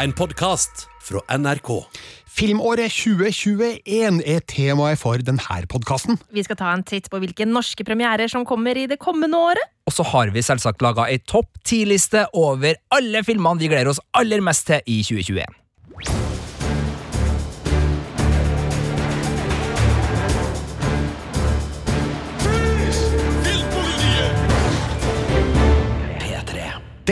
En podkast fra NRK. Filmåret 2021 er temaet for denne podkasten. Vi skal ta en titt på hvilke norske premierer som kommer i det kommende året. Og så har vi selvsagt laga ei topp ti-liste over alle filmene vi gleder oss aller mest til i 2021.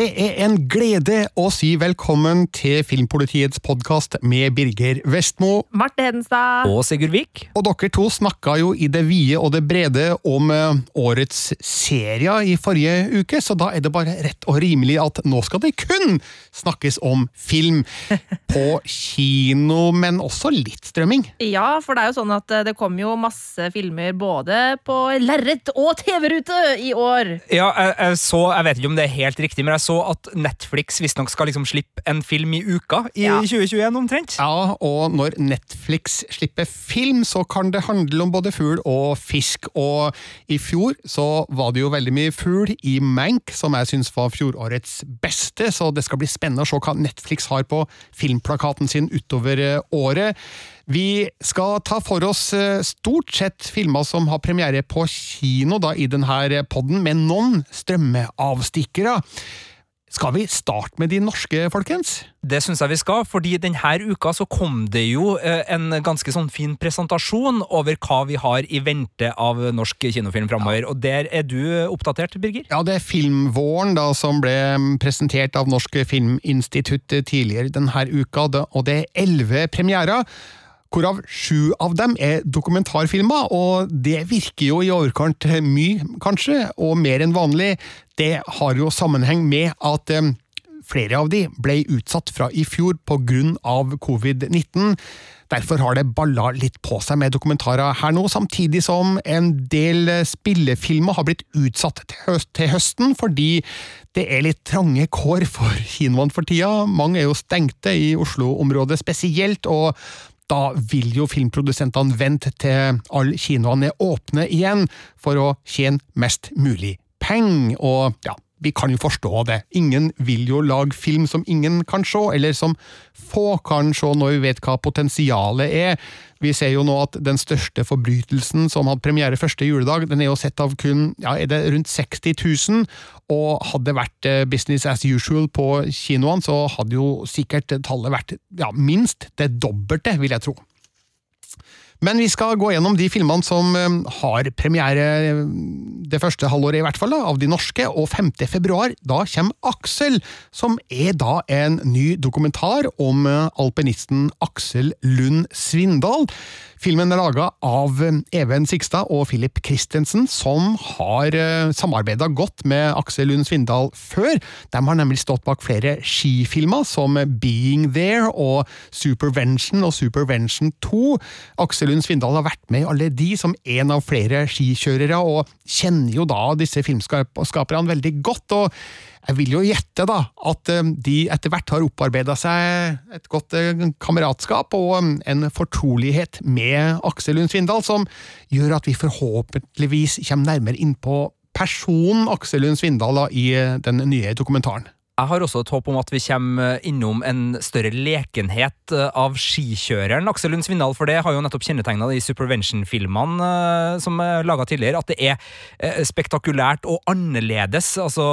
Det er en glede å si velkommen til Filmpolitiets podkast med Birger Vestmo. Marte Hedenstad. Og Sigurd Vik. Og dere to snakka jo i det vide og det brede om eh, årets serier i forrige uke, så da er det bare rett og rimelig at nå skal det kun snakkes om film. På kino, men også litt strømming. Ja, for det er jo sånn at eh, det kommer jo masse filmer både på lerret og TV-rute i år. Ja, jeg, jeg så, jeg vet ikke om det er helt riktig, men jeg så at Netflix visstnok skal liksom slippe en film i uka i Ja. 2021 omtrent. Ja, og når Netflix slipper film, så kan det handle om både fugl og fisk. Og i fjor så var det jo veldig mye fugl i Mank, som jeg syns var fjorårets beste, så det skal bli spennende å se hva Netflix har på filmplakaten sin utover eh, året. Vi skal ta for oss eh, stort sett filmer som har premiere på kino da, i denne podden, med noen strømmeavstikkere. Skal vi starte med de norske, folkens? Det syns jeg vi skal, fordi denne uka så kom det jo eh, en ganske sånn fin presentasjon over hva vi har i vente av norsk kinofilm framover. Og der er du oppdatert, Birger? Ja, det er Filmvåren da, som ble presentert av Norsk Filminstitutt tidligere denne uka, og det er elleve premierer. Hvorav sju av dem er dokumentarfilmer, og det virker jo i overkant mye, kanskje, og mer enn vanlig. Det har jo sammenheng med at eh, flere av de ble utsatt fra i fjor av covid-19. Derfor har det balla litt på seg med dokumentarer her nå, samtidig som en del spillefilmer har blitt utsatt til, høst, til høsten fordi det er litt trange kår for kinoene for tida. Mange er jo stengte i Oslo-området spesielt, og da vil jo filmprodusentene vente til alle kinoene er åpne igjen, for å tjene mest mulig penger. Og ja, vi kan jo forstå det. Ingen vil jo lage film som ingen kan se, eller som få kan se når vi vet hva potensialet er. Vi ser jo nå at den største forbrytelsen som hadde premiere første juledag, den er jo sett av kun ja, er det rundt 60 000, og hadde det vært eh, business as usual på kinoene, så hadde jo sikkert tallet vært ja, minst det dobbelte, vil jeg tro. Men vi skal gå gjennom de filmene som eh, har premiere eh, det første halvåret, i hvert fall, da, av de norske, og 5. februar, da kommer Aksel, som er da en ny dokumentar om eh, alpinisten Aksel Lund Svindal. Filmen er laga av Even Sigstad og Philip Christensen, som har samarbeida godt med Aksel Lund Svindal før. De har nemlig stått bak flere skifilmer, som Being There og Supervention og Supervention 2. Aksel Lund Svindal har vært med i alle de som en av flere skikjørere, og kjenner jo da disse filmskaperne veldig godt. og jeg vil jo gjette da, at eh, de etter hvert har opparbeida seg et godt eh, kameratskap og eh, en fortrolighet med Aksel Lund Svindal, som gjør at vi forhåpentligvis kommer nærmere inn på personen Aksel Lund Svindal da, i eh, den nye dokumentaren. Jeg har også et håp om at vi kommer innom en større lekenhet eh, av skikjøreren Aksel Lund Svindal, for det har jo nettopp kjennetegna de Supervention-filmene eh, som er laga tidligere, at det er eh, spektakulært og annerledes. Altså,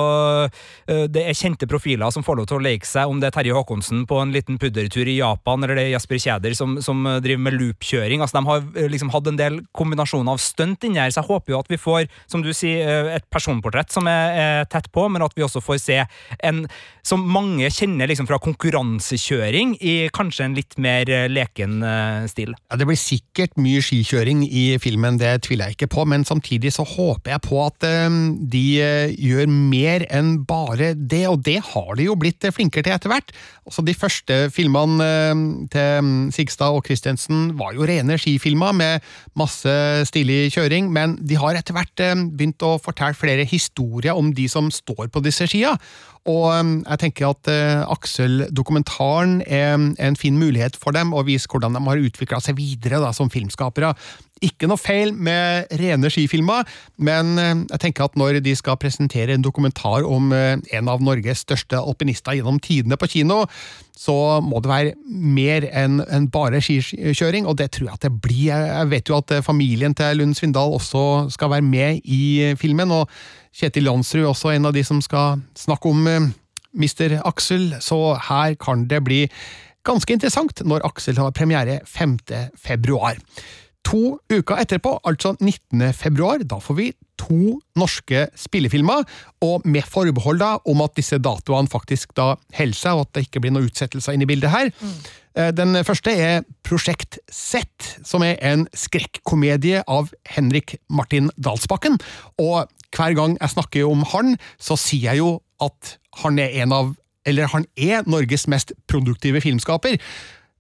det er kjente profiler som får lov til å leke seg, om det er Terje Håkonsen på en liten puddertur i Japan, eller det er Jasper Kjæder som, som driver med loopkjøring. Altså, de har liksom hatt en del kombinasjoner av stunt inni her, så jeg håper jo at vi får, som du sier, et personportrett som er, er tett på, men at vi også får se en som mange kjenner liksom fra konkurransekjøring i kanskje en litt mer eh, leken eh, stil. Ja, Det blir sikkert mye skikjøring i filmen, det tviler jeg ikke på, men samtidig så håper jeg på at eh, de gjør mer enn bare det, og det har de jo blitt flinkere til etter hvert. Altså, De første filmene til mm, Sigstad og Christensen var jo rene skifilmer med masse stilig kjøring, men de har etter hvert begynt å fortelle flere historier om de som står på disse skia. Og um, jeg tenker at uh, Aksel-dokumentaren er en fin mulighet for dem å vise hvordan de har utvikla seg videre da, som filmskapere. Ikke noe feil med rene skifilmer, men eh, jeg tenker at når de skal presentere en dokumentar om eh, en av Norges største alpinister gjennom tidene på kino, så må det være mer enn bare skikjøring, og det tror jeg at det blir. Jeg vet jo at eh, familien til Lund Svindal også skal være med i filmen, og Kjetil Jansrud også en av de som skal snakke om Mr. Aksel, så her kan det bli ganske interessant når Aksel har premiere 5. februar. To uker etterpå, altså 19. februar, da får vi to norske spillefilmer, og med forbehold da om at disse datoene faktisk da holder seg, og at det ikke blir noen utsettelser inn i bildet her. Mm. Den første er Prosjekt Z, som er en skrekkomedie av Henrik Martin Dalsbakken. Og hver gang jeg snakker om han, så sier jeg jo at han er en av eller han er Norges mest produktive filmskaper.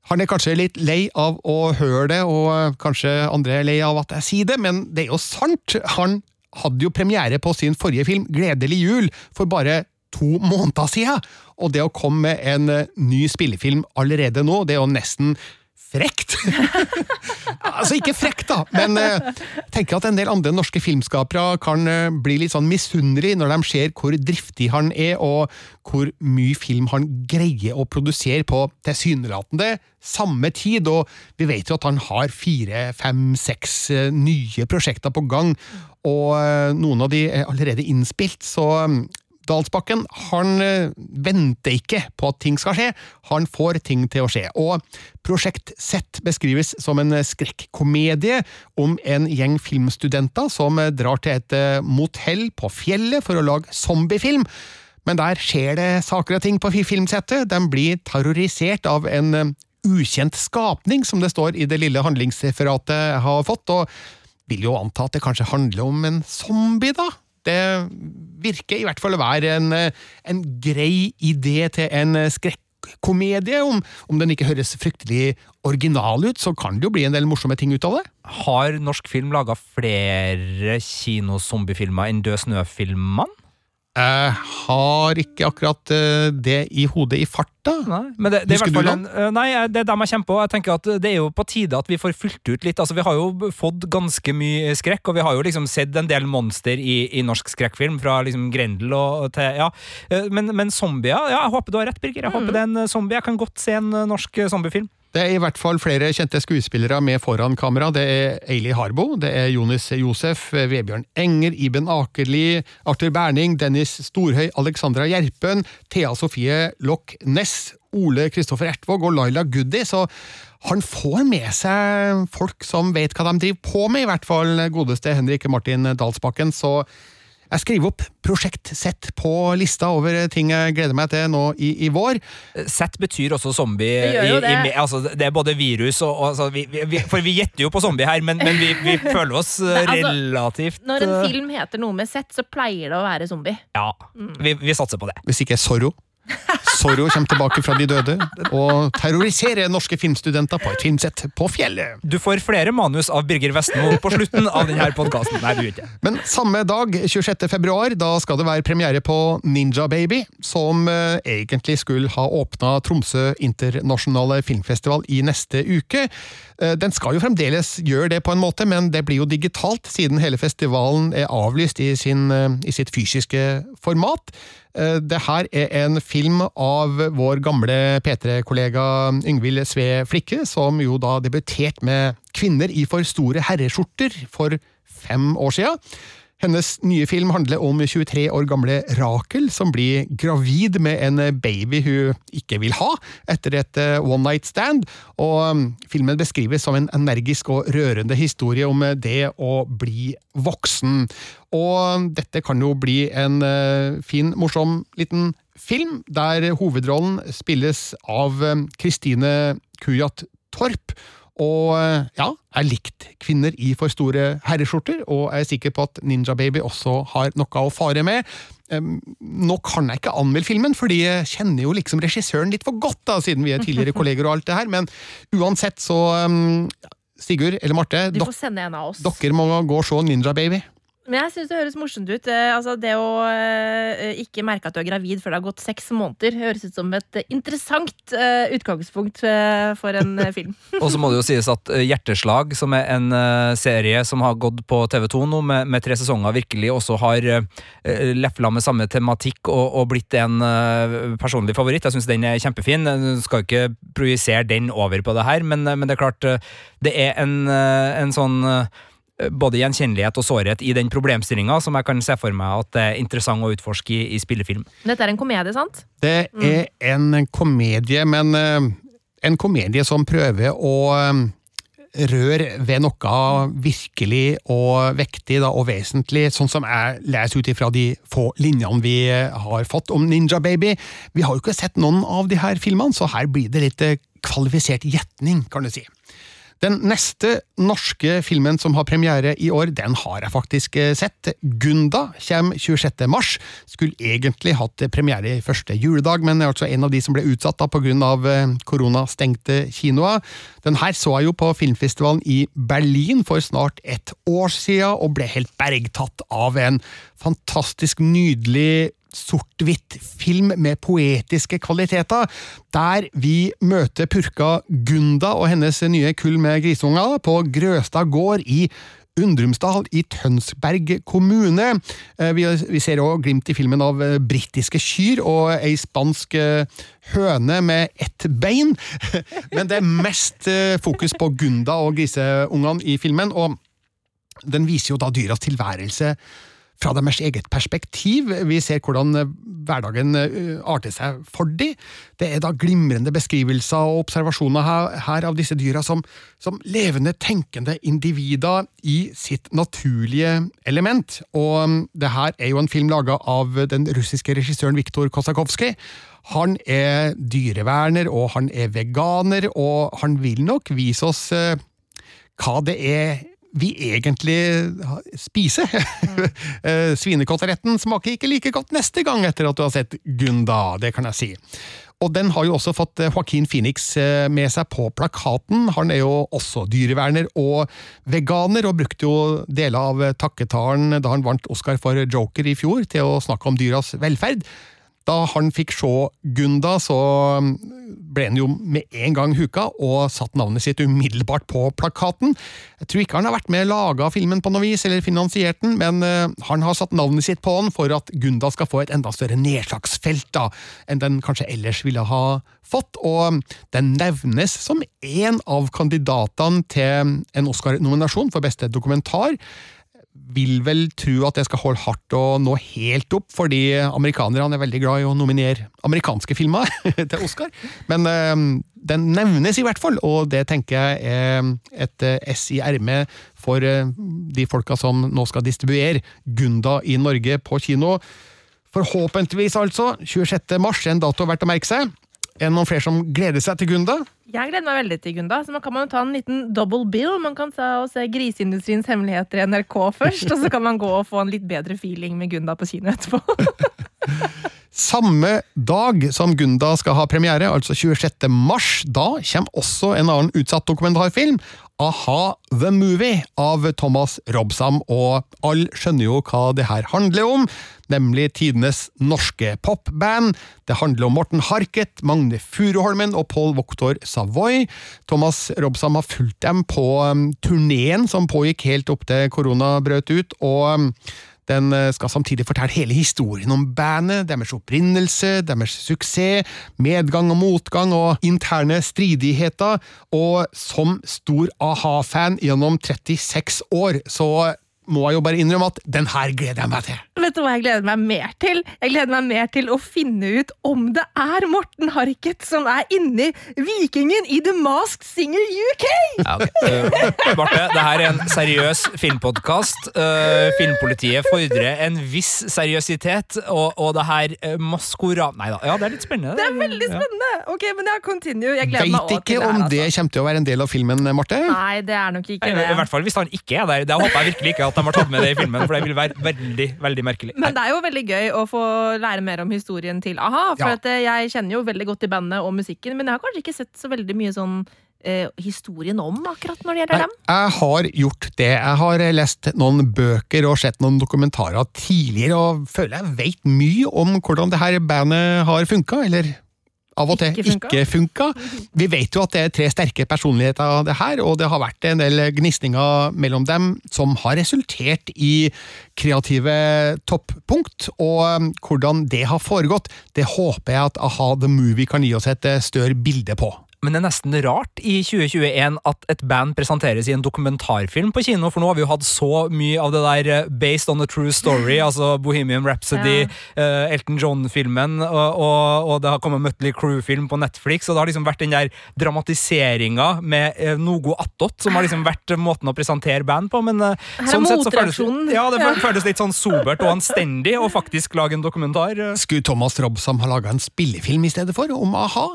Han er kanskje litt lei av å høre det, og kanskje andre er lei av at jeg sier det, men det er jo sant. Han hadde jo premiere på sin forrige film, Gledelig jul, for bare to måneder siden. Og det å komme med en eh, ny spillefilm allerede nå, det er jo nesten frekt. altså, ikke frekt, da, men eh, jeg tenker at en del andre norske filmskapere kan uh, bli litt sånn misunnelige når de ser hvor driftig han er, og hvor mye film han greier å produsere på tilsynelatende samme tid. Og vi vet jo at han har fire, fem, seks uh, nye prosjekter på gang, og noen av de er allerede innspilt, så mm, Dalsbakken han eh, venter ikke på at ting skal skje, han får ting til å skje. Og Prosjekt Z beskrives som en skrekkomedie om en gjeng filmstudenter som eh, drar til et eh, motell på fjellet for å lage zombiefilm. Men der skjer det saker og ting på filmsettet. De blir terrorisert av en eh, ukjent skapning, som det står i det lille handlingsreferatet jeg har fått, og vil jo anta at det kanskje handler om en zombie, da? Det virker i hvert fall å være en, eh, en grei idé til en eh, skrekkomedie. Om, om den ikke høres fryktelig original ut, så kan det jo bli en del morsomme ting ut av det. Har norsk film laga flere kinosombiefilmer enn Død snø-filmene? Jeg har ikke akkurat eh, det i hodet i farta. Nei, men det, det er Husker du en, eh, nei, det er dem jeg kommer på. Jeg tenker at Det er jo på tide at vi får fylt ut litt. Altså, Vi har jo fått ganske mye skrekk, og vi har jo liksom sett en del monster i, i norsk skrekkfilm. Fra liksom Grendel og til Ja. Eh, Men, men zombier ja, Jeg håper du har rett, Birger. Jeg håper det er en eh, zombie. Jeg kan godt se en eh, norsk eh, zombiefilm. Det er i hvert fall flere kjente skuespillere med foran kamera. Det er Eili Harbo, det er Jonis Josef, Vebjørn Enger, Iben Akerli, Arthur Berning, Dennis Storhøy, Alexandra Gjerpen, Thea Sofie Loch Ness, Ole Kristoffer Ertvåg og Laila Goody, så han får med seg folk som vet hva de driver på med, i hvert fall godeste Henrik Martin Dalsbakken. Så jeg skriver opp Prosjekt Sett på lista over ting jeg gleder meg til nå i, i vår. Sett betyr også zombie. Det gjør jo i, i, altså, det er både virus og, og altså, vi, vi, vi- For vi gjetter jo på zombie her, men, men vi, vi føler oss altså, relativt Når en eh, film heter noe med sett, så pleier det å være zombie. Ja, vi, vi satser på det. Hvis ikke Zorro. Zorro kommer tilbake fra de døde og terroriserer norske filmstudenter på et filmsett på fjellet. Du får flere manus av Birger Vestmo på slutten av denne podkasten. Men samme dag, 26. februar, da skal det være premiere på Ninja Baby, som eh, egentlig skulle ha åpna Tromsø internasjonale filmfestival i neste uke. Eh, den skal jo fremdeles gjøre det på en måte, men det blir jo digitalt, siden hele festivalen er avlyst i, sin, eh, i sitt fysiske format. Eh, Det her er en film av vår gamle P3-kollega Yngvild Sve Flikke, som jo da debuterte med Kvinner i for store herreskjorter for fem år siden. Hennes nye film handler om 23 år gamle Rakel, som blir gravid med en baby hun ikke vil ha, etter et eh, one night stand. Og um, filmen beskrives som en energisk og rørende historie om eh, det å bli voksen. Og dette kan jo bli en eh, fin, morsom liten film, der hovedrollen spilles av Kristine Kujat Torp. Og eh, ja, jeg likte kvinner i for store herreskjorter, og jeg er sikker på at Ninja Baby også har noe å fare med. Nå kan jeg ikke anmelde filmen, fordi jeg kjenner jo liksom regissøren litt for godt, da, siden vi er tidligere kolleger og alt det her, men uansett så Sigurd eller Marte, Du dok får sende en av oss. dere må gå og se Ninja Baby. Men jeg syns det høres morsomt ut. Eh, altså det å eh, ikke merke at du er gravid før det har gått seks måneder, høres ut som et interessant eh, utgangspunkt for en film. Og så må det jo sies at Hjerteslag, som er en serie som har gått på TV2 nå med, med tre sesonger, virkelig også har lefla med samme tematikk og, og blitt en personlig favoritt. Jeg syns den er kjempefin. Jeg skal ikke projisere den over på det her, men, men det er klart det er en, en sånn både gjenkjennelighet og sårhet i den problemstillinga som jeg kan se for meg at det er interessant å utforske i, i spillefilm. Dette er en komedie, sant? Det er en komedie, men eh, en komedie som prøver å eh, røre ved noe virkelig og vektig da, og vesentlig, sånn som jeg leser ut ifra de få linjene vi eh, har fått om Ninja Baby. Vi har jo ikke sett noen av de her filmene, så her blir det litt eh, kvalifisert gjetning, kan du si. Den neste norske filmen som har premiere i år, den har jeg faktisk eh, sett. Gunda kommer 26. mars. Skulle egentlig hatt premiere i første juledag, men er altså en av de som ble utsatt da av eh, koronastengte kinoer. Den her så jeg jo på filmfestivalen i Berlin for snart et år siden, og ble helt bergtatt av en fantastisk nydelig sort-hvitt film med poetiske kvaliteter, der vi møter purka Gunda og hennes nye kull med grisunger på Grøstad gård i Undrumsdal i Tønsberg kommune. Eh, Vi, ser også glimt i filmen av eh, britiske kyr og ei spansk eh, høne med ett bein, men det er mest fokus på Gunda og griseungene i filmen. og den viser jo da dyras tilværelse fra deres eget perspektiv. Vi ser hvordan eh, hverdagen eh, arter seg for dem. Det er da glimrende beskrivelser og observasjoner her, av disse dyra som, som levende, tenkende individer i sitt naturlige element. Og mm, det her er jo en film laga av den russiske regissøren Viktor Kosakowski. Han er dyreverner, og han er veganer, og han vil nok vise oss eh, hva det er vi egentlig spiser. Mm. Svinekoteletten smaker ikke like godt neste gang etter at du har sett Gunda, det kan jeg si. Og den har jo også fått eh, Joaquin Phoenix eh, med seg på plakaten. Han er jo også dyreverner og veganer, og brukte jo deler av takketalen da han vant Oscar for Joker i fjor, til å snakke om dyras velferd. Da han fikk se Gunda, så mm, ble han jo med en gang huka og satt navnet sitt umiddelbart på plakaten. Jeg tror ikke han har vært med og laga filmen på noe vis, eller finansiert den, men eh, han har satt navnet sitt på den for at Gunda skal få et enda større nedslagsfelt da, enn den kanskje ellers ville ha fått, og den nevnes som en av kandidatene til en Oscar-nominasjon for beste dokumentar vil vel tro at det skal holde hardt og nå helt opp, fordi amerikanerne er veldig glad i å nominere amerikanske filmer til Oscar. Men eh, den nevnes i hvert fall, og det tenker jeg er et ess S i ermet for eh, de folka som nå skal distribuere Gunda i Norge på kino. Forhåpentligvis, altså. 26. mars en dato verdt å merke seg. Er det noen flere som gleder seg til Gunda? Jeg gleder meg veldig til Gunda. Så man kan man ta en liten double bill. Man kan se Griseindustriens hemmeligheter i NRK først, og så kan man gå og få en litt bedre feeling med Gunda på kino etterpå. Samme dag som Gunda skal ha premiere, altså 26. mars, da kommer også en annen utsatt dokumentarfilm, A-ha The Movie, av Thomas Robsam, og alle skjønner jo hva det her handler om, nemlig tidenes norske popband. Det handler om Morten Harket, Magne Furuholmen og Paul Voktor Savoy. Thomas Robsam har fulgt dem på um, turneen som pågikk helt opp til korona brøt ut, og um, den eh, skal samtidig fortelle hele historien om bandet, deres opprinnelse, deres suksess, medgang og motgang og interne stridigheter, og som stor a-ha-fan gjennom 36 år, så må jeg jo bare innrømme at den her gleder jeg meg til. Vet du hva jeg gleder meg mer til? Jeg gleder meg mer til å finne ut om det er Morten Harket som er inni Vikingen i The Masked Singer UK! Ja, ok. Eh, Marte, det her er en seriøs filmpodkast. Uh, filmpolitiet fordrer en viss seriøsitet, og, og det her uh, maskora... Nei da, ja, det er litt spennende. Det er veldig spennende! Ok, men jeg continue. Jeg gleder meg Veit også ikke til det om det altså. kommer til å være en del av filmen, Marte. Nei, det er nok ikke Nei, I hvert fall hvis han ikke er der. Det håper jeg virkelig ikke at de har tatt med det i filmen, for det vil være veldig veldig merkelig. Men det er jo veldig gøy å få lære mer om historien til a-ha. For Ja. at eh, jeg kjenner jo veldig godt til bandet og musikken, men jeg har kanskje ikke sett så veldig mye sånn eh, historien om akkurat når det gjelder dem? jeg har gjort det. Jeg har lest noen bøker og sett noen dokumentarer tidligere, og føler jeg vet mye om hvordan det her bandet har funka, eller av og til Ikke funka. ikke funka. Vi vet jo at det er tre sterke personligheter, av det her, og det har vært en del gnisninger mellom dem som har resultert i kreative toppunkt, og um, hvordan det har foregått, det håper jeg at Aha The Movie kan gi oss et eh, større bilde på. Men det er nesten rart i 2021 at et band presenteres i en dokumentarfilm på kino, for nå har vi jo hatt så mye av det der eh, based on a true story, altså Bohemian Rhapsody, eh, Elton John-filmen, og, og, og det har kommet Mutley Crew-film på Netflix, og det har liksom vært den der dramatiseringa med uh, noe attåt, som har liksom vært måten å presentere band på, men uh, sånn sett så føles ja, det Ja. føles litt sånn sobert og anstendig å faktisk lage en dokumentar. Skulle Thomas Robsam ha laga en spillefilm i stedet for, om a-ha?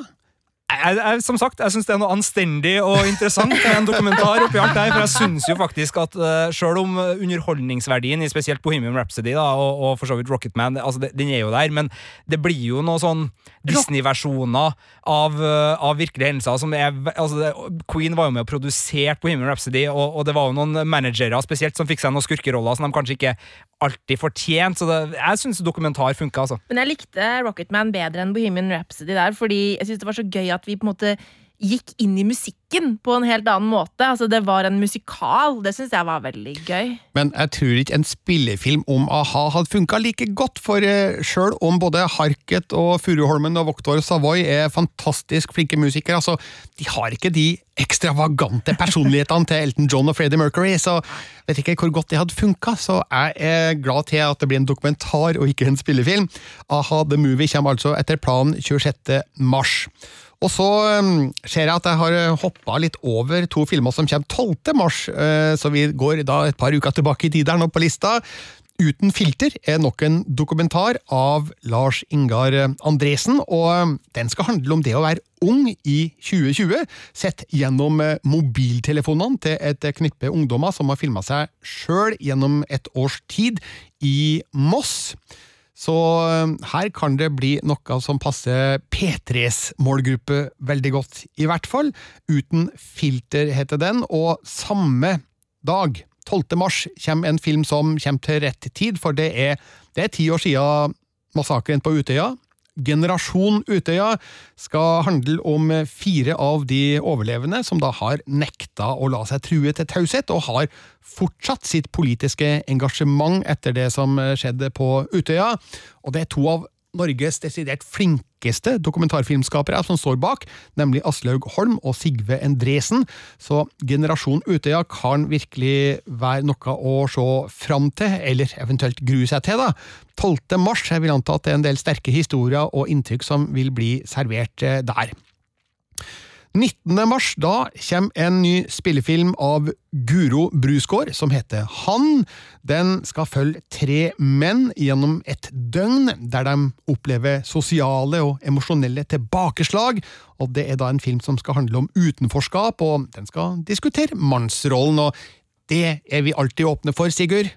Jeg, jeg, som sagt, jeg syns det er noe anstendig og interessant med en dokumentar oppi alt der, for jeg syns jo faktisk at uh, sjøl om eh, underholdningsverdien i spesielt Bohemian Rhapsody da, og, og for så vidt Rocketman, altså det, den er jo der, men det blir jo noen sånn Disney-versjoner av, uh, av virkelige hendelser som er altså det, Queen var jo med og produserte Bohemian Rhapsody, og, og det var jo noen managere spesielt som fikk seg noen skurkeroller som de kanskje ikke alltid fortjent. så det, jeg syns dokumentar funka, altså. Men jeg likte Rocketman bedre enn Bohemian Rhapsody der, fordi jeg synes det var så gøy at vi på en måte gikk inn i musikken på en helt annen måte. Altså Det var en musikal. Det syns jeg var veldig gøy. Men jeg tror ikke en spillefilm om a-ha hadde funka like godt, for uh, sjøl om både Harket og Furuholmen og Voktor Savoy er fantastisk flinke musikere, altså, de har ikke de ekstravagante personlighetene til Elton John og Freddie Mercury, så vet ikke hvor godt det hadde funka, så jeg er glad til at det blir en dokumentar og ikke en spillefilm. A-ha The Movie kommer altså etter planen 26. mars. Og så um, ser jeg at jeg har hoppa litt over to filmer som kommer 12. mars, eh, så vi går da et par uker tilbake i tid der nå på lista. Uten filter er nok en dokumentar av Lars Ingar Andresen, og um, den skal handle om det å være ung i 2020, sett gjennom eh, mobiltelefonene til et knippe ungdommer som har filma seg sjøl gjennom et års tid i Moss. Så eh, her kan det bli noe som passer P3s målgruppe veldig godt, i hvert fall. Uten filter, heter den, og samme dag, 12. mars, kommer en film som kommer til rett tid, for det er, det er ti år siden massakren på Utøya. Generasjon Utøya skal handle om fire av de overlevende som da har nekta å la seg true til taushet, og har fortsatt sitt politiske engasjement etter det som skjedde på Utøya. Og det er to av Norges desidert flinkeste dokumentarfilmskapere som står bak, nemlig Aslaug Holm og Sigve Endresen, så Generasjon Utøya kan virkelig være noe å se fram til, eller eventuelt grue seg til, da. 12. mars, jeg vil anta at det er en del sterke historier og inntrykk som vil bli servert eh, der. 19. mars, da kommer en ny spillefilm av Guro Brusgaard som heter Han. Den skal følge tre menn gjennom et døgn, der de opplever sosiale og emosjonelle tilbakeslag. Og Det er da en film som skal handle om utenforskap, og den skal diskutere mannsrollen. og Det er vi alltid åpne for, Sigurd.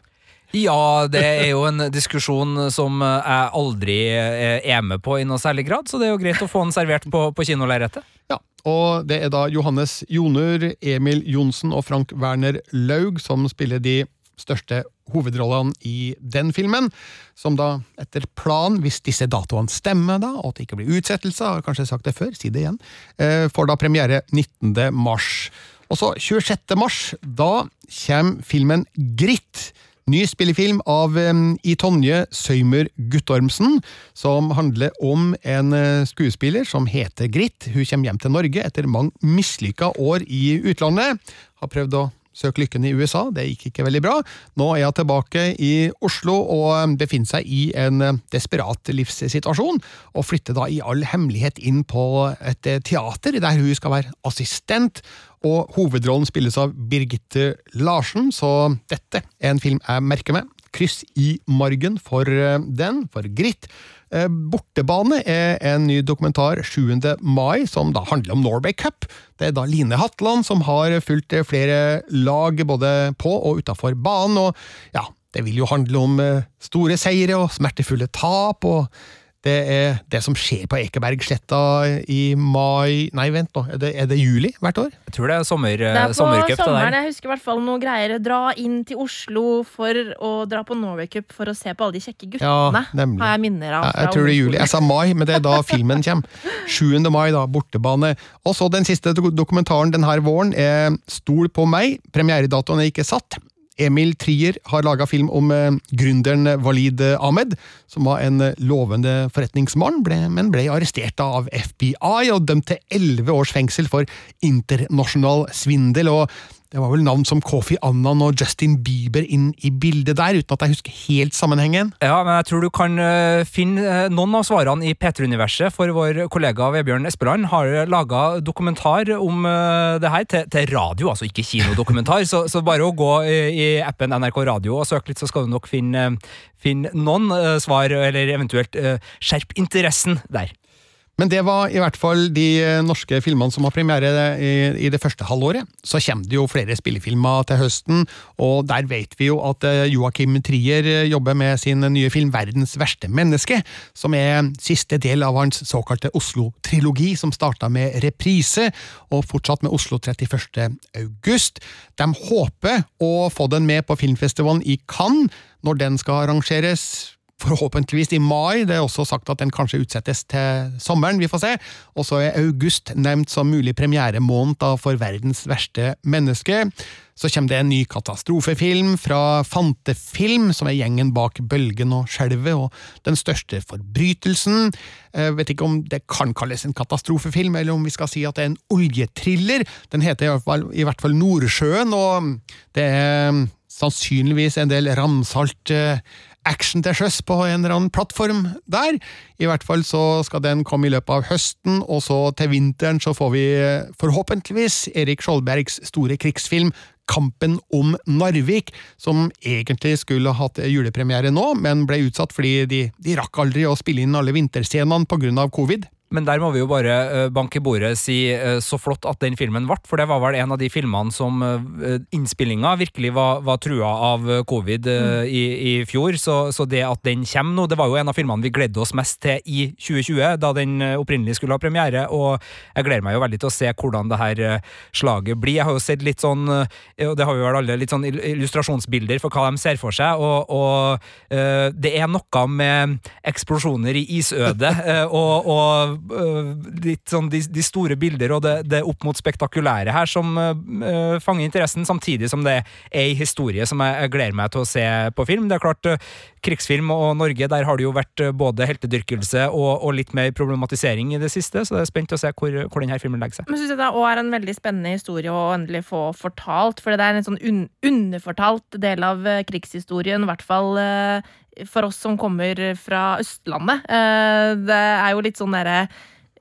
Ja, det er jo en diskusjon som jeg aldri eh, er med på i noe særlig grad, så det er jo greit å få den servert på, på kinolerretet. Ja, og det er da Johannes Jonur, Emil Johnsen og Frank Werner Laug som spiller de største hovedrollene i den filmen, som da etter plan, hvis disse datoene stemmer, da, og at det ikke blir utsettelser, har kanskje sagt det før, si det igjen, eh, får da premiere 19. mars. Og så 26. mars, da kommer filmen Gritt. Ny spillefilm av I Tonje Søymer Guttormsen, som handler om en eh, skuespiller som heter Gritt. Hun kommer hjem til Norge etter mange mislykka år i utlandet. Har prøvd å søke lykken i USA, det gikk ikke veldig bra. Nå er hun tilbake i Oslo og um, befinner seg i en eh, desperat livssituasjon, og flytter da i all hemmelighet inn på et eh, teater der hun skal være assistent og hovedrollen spilles av Birgitte Larsen, så dette er en film jeg merker meg. Kryss i margen for eh, den, for Gritt. Eh, Bortebane er en ny dokumentar 7. mai, som da handler om Norway Cup. Det er da Line Hatland som har fulgt eh, flere lag både på og utafor banen, og ja, det vil jo handle om store seire og smertefulle tap, og Det er det som skjer på Ekebergsletta i mai Nei, vent nå, er det, er det juli hvert år? Jeg tror det er sommer, Det er på sommercup. det sommeren. der. Jeg husker i hvert fall noe greier. Dra inn til Oslo for å dra på Norway Cup for å se på alle de kjekke Ja, guttene. nemlig. har jeg minner av. Ja, fra jeg tror det er juli. Jeg sa mai, men det er da filmen kommer. 7. mai, da, bortebane. Og så den siste dokumentaren denne våren er Stol på meg. Premieredatoen er ikke satt. Emil Trier har laga film om eh, gründeren Walid Ahmed, som var en eh, lovende forretningsmann, men ble arrestert av FBI og dømt til elleve års fengsel for internasjonal svindel. og det var vel navn som Kofi Annan og Justin Bieber inn i bildet der, uten at jeg husker helt sammenhengen. Ja, men jeg tror du kan eh, finne eh, noen av svarene i P3-universet, for vår kollega Vebjørn Espeland har laga dokumentar om eh, det her til, til radio, altså ikke kinodokumentar. så, så bare å gå i, appen NRK Radio og søke litt, så skal du nok finne, finne noen svar, eller eventuelt skjerp interessen der. Men det var i hvert fall de eh, norske filmene som har premiere i, i det første halvåret. Så kommer det jo flere spillefilmer til høsten, og der vet vi jo at eh, Joakim Trier eh, jobber med sin nye film 'Verdens verste menneske', som er siste del av hans såkalte Oslo-trilogi, som starta med reprise, og fortsatt med Oslo 31. august. De håper å få den med på filmfestivalen i Cannes, når den skal arrangeres forhåpentligvis i mai. Det er også sagt at den kanskje utsettes til sommeren, vi får se. Og så er august nevnt som mulig premieremåned for verdens verste menneske. Så kommer det en ny katastrofefilm fra Fantefilm, som er gjengen bak Bølgen og Skjelvet og Den største forbrytelsen. Jeg vet ikke om det kan kalles en katastrofefilm, eller om vi skal si at det er en oljetriller. Den heter i hvert fall, Nordsjøen, og det er sannsynligvis en del ramsalt eh, action til sjøs på en eller annen plattform der. I hvert fall så skal den komme i løpet av høsten, og så til vinteren så får vi eh, forhåpentligvis Erik Skjoldbergs store krigsfilm Kampen om Narvik, som egentlig skulle hatt julepremiere nå, men ble utsatt fordi de, de rakk aldri å spille inn alle vinterscenene av covid. Men der må vi jo bare eh, banke bordet si eh, så flott at den filmen ble, for det var vel en av de filmene som uh, innspillinga virkelig var, var trua av eh, covid mm. i, i fjor. Så, så det at den kommer nå, det var jo en av filmene vi gledde oss mest til i 2020, da den eh, opprinnelig skulle ha premiere, og jeg gleder meg jo veldig til å se hvordan det her eh, slaget blir. Jeg har jo sett litt sånn, eh, og det har vi vel alle, litt sånn illustrasjonsbilder for hva de ser for seg, og, og eh, det er noe med eksplosjoner i isødet eh, og, og litt sånn de, de store bilder og det, det opp mot spektakulære her som uh, fanger interessen, samtidig som det er ei historie som jeg, jeg gleder meg til å se på film. Det er klart, uh, krigsfilm og Norge, der har det jo vært både heltedyrkelse og, og litt mer problematisering i det siste, så det er spent å se hvor, hvor denne filmen legger seg. Men synes jeg det er en veldig spennende historie å endelig få fortalt. For det er en sånn un underfortalt del av eh, krigshistorien, i hvert fall eh, for oss som kommer fra Østlandet. Eh, det er jo litt sånn derre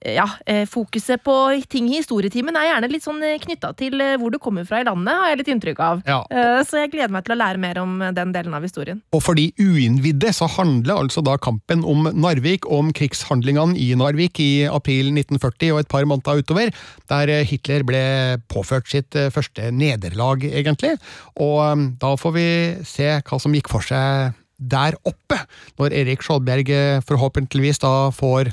ja, eh, Fokuset på ting i historietimen er gjerne litt sånn knytta til eh, hvor du kommer fra i landet, har jeg litt inntrykk av. Ja. Eh, Så jeg gleder meg til å lære mer om eh, den delen av historien. Og for de uinnvidde så handler altså da kampen om Narvik om krigshandlingene i Narvik i april 1940 og et par måneder utover, der Hitler ble påført sitt eh, første nederlag, egentlig. Og eh, da får vi se hva som gikk for seg der oppe, når Erik Skjoldberg eh, forhåpentligvis da får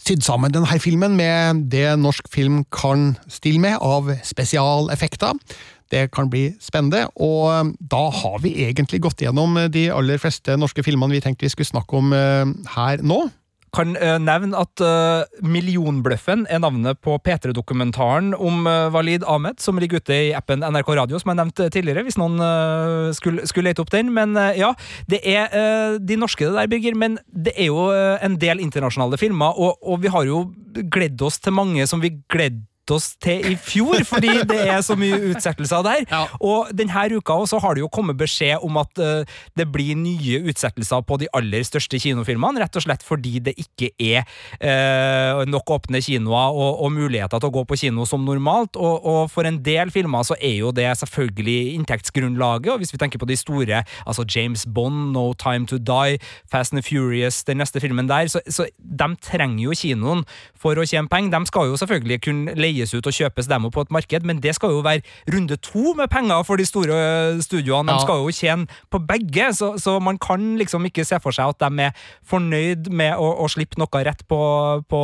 sydd sammen denne filmen med det norsk film kan stille med av spesialeffekter. Det kan bli spennende, og da har vi egentlig gått gjennom de aller fleste norske filmene vi tenkte vi skulle snakke om eh, her nå. Kan øh, nevne at øh, Millionbløffen er navnet på P3-dokumentaren om øh, Walid Ahmed, som ligger ute i appen NRK Radio, som jeg nevnte tidligere, hvis noen skulle, skulle lete opp den. Men ja, det er de norske det der, Birger, men det er jo en del internasjonale filmer, og, og vi har jo gledd oss til mange som vi gledde oss til i fjor, fordi det er så mye utsettelser der. Ja. Og denne uka også har det jo kommet beskjed om at uh, det blir nye utsettelser på de aller største kinofilmene, rett og slett fordi det ikke er uh, nok åpne kinoer og, og muligheter til å gå på kino som normalt. Og, og for en del filmer så er jo det selvfølgelig inntektsgrunnlaget, og hvis vi tenker på de store, altså James Bond, No Time To Die, Fast and Furious, den neste filmen der, så, så de trenger jo kinoen for å tjene penger. De skal jo selvfølgelig kunne leie leies ut og kjøpes demo på et marked, men det skal jo være runde to med penger for de store eh, studioene. De Ja. skal jo tjene på begge, så, så man kan liksom ikke se for seg at de er fornøyd med å, å slippe noe rett på, på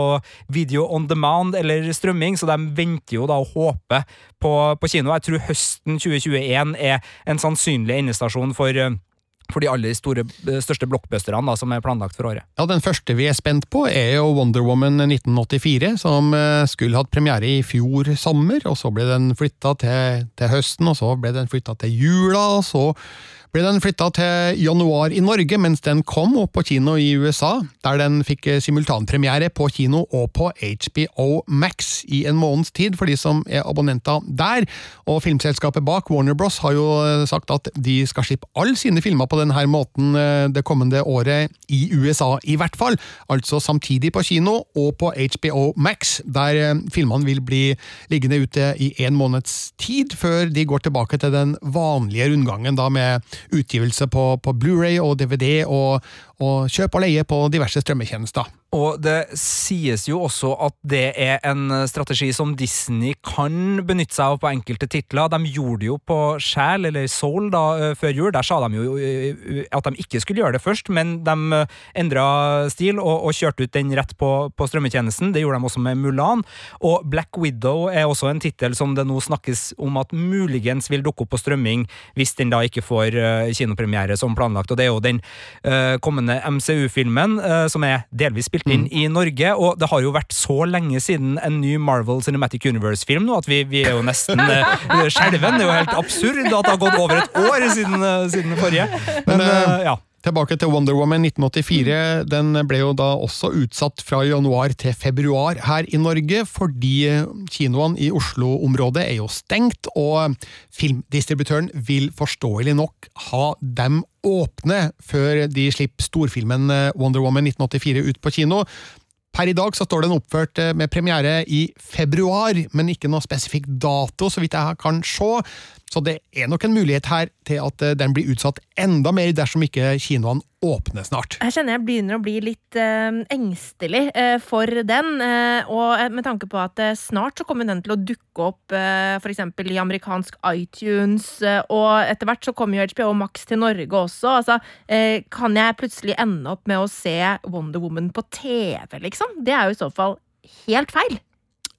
video on demand eller strømming, så de venter jo da og håper på, på kino. Jeg tror høsten 2021 er en sannsynlig endestasjon for eh, for de aller store, største blockbusterne som er planlagt for året. Ja, Den første vi er spent på, er jo Wonder Woman 1984, som eh, skulle hatt premiere i fjor sommer, og så ble den flytta til, til høsten, og så ble den flytta til jula, og så ble den flytta til januar i Norge, mens den kom opp på kino i USA, der den fikk eh, simultanpremiere på kino og på HBO Max i en måneds tid, for de som er abonnenter der. Og filmselskapet bak, Warner Bros, har jo eh, sagt at de skal slippe alle sine filmer på denne måten eh, det kommende året, i USA i hvert fall. Altså samtidig på kino og på HBO Max, der filmene vil bli liggende ute i en måneds tid, før de går tilbake til den vanlige rundgangen da med utgivelse på, på Blu-ray og DVD og, og kjøp og leie på diverse strømmetjenester. Og det sies jo også at det er en strategi som Disney kan benytte seg av på enkelte titler. De gjorde det jo på Sjæl, eller Soul, da, eh, før jul. Der sa de jo eh, at de ikke skulle gjøre det først, men de endra stil og, og kjørte ut den rett på, på strømmetjenesten. Det gjorde de også med Mulan. Og Black Widow er også en tittel som det nå snakkes om at muligens vil dukke opp på strømming, hvis den da ikke får eh, kinopremiere som planlagt. Og det er jo den uh, kommende MCU-filmen, eh, som er delvis spilt inn i Norge. Og det har jo vært så lenge siden en ny Marvel Cinematic Universe-film nå at vi, vi er jo nesten uh, skjelven. Det er jo helt absurd at det har gått over et år siden, eh, siden forrige. Men, Men, eh, eh, ja. Tilbake til Wonder Woman 1984. Den ble jo da også utsatt fra januar til februar her i Norge, fordi kinoene i Oslo-området er jo stengt, og filmdistributøren vil forståelig nok ha dem åpne før de slipper storfilmen Wonder Woman 1984 ut på kino. Per i dag så står den oppført eh, med premiere i februar, men ikke noe spesifikk dato, så vidt jeg kan se. Så det er nok en mulighet her til at eh, den blir utsatt enda mer dersom ikke kinoene åpner snart. Jeg kjenner jeg begynner å bli litt eh, engstelig eh, for den. eh, og eh, med tanke på at eh, snart så kommer den til å dukke opp eh, eksempel i amerikansk iTunes, eh, og etter hvert så kommer jo HBO Max til Norge også. Altså, kan jeg plutselig ende opp med å se Wonder Woman på TV, liksom? Det er jo i så fall helt feil.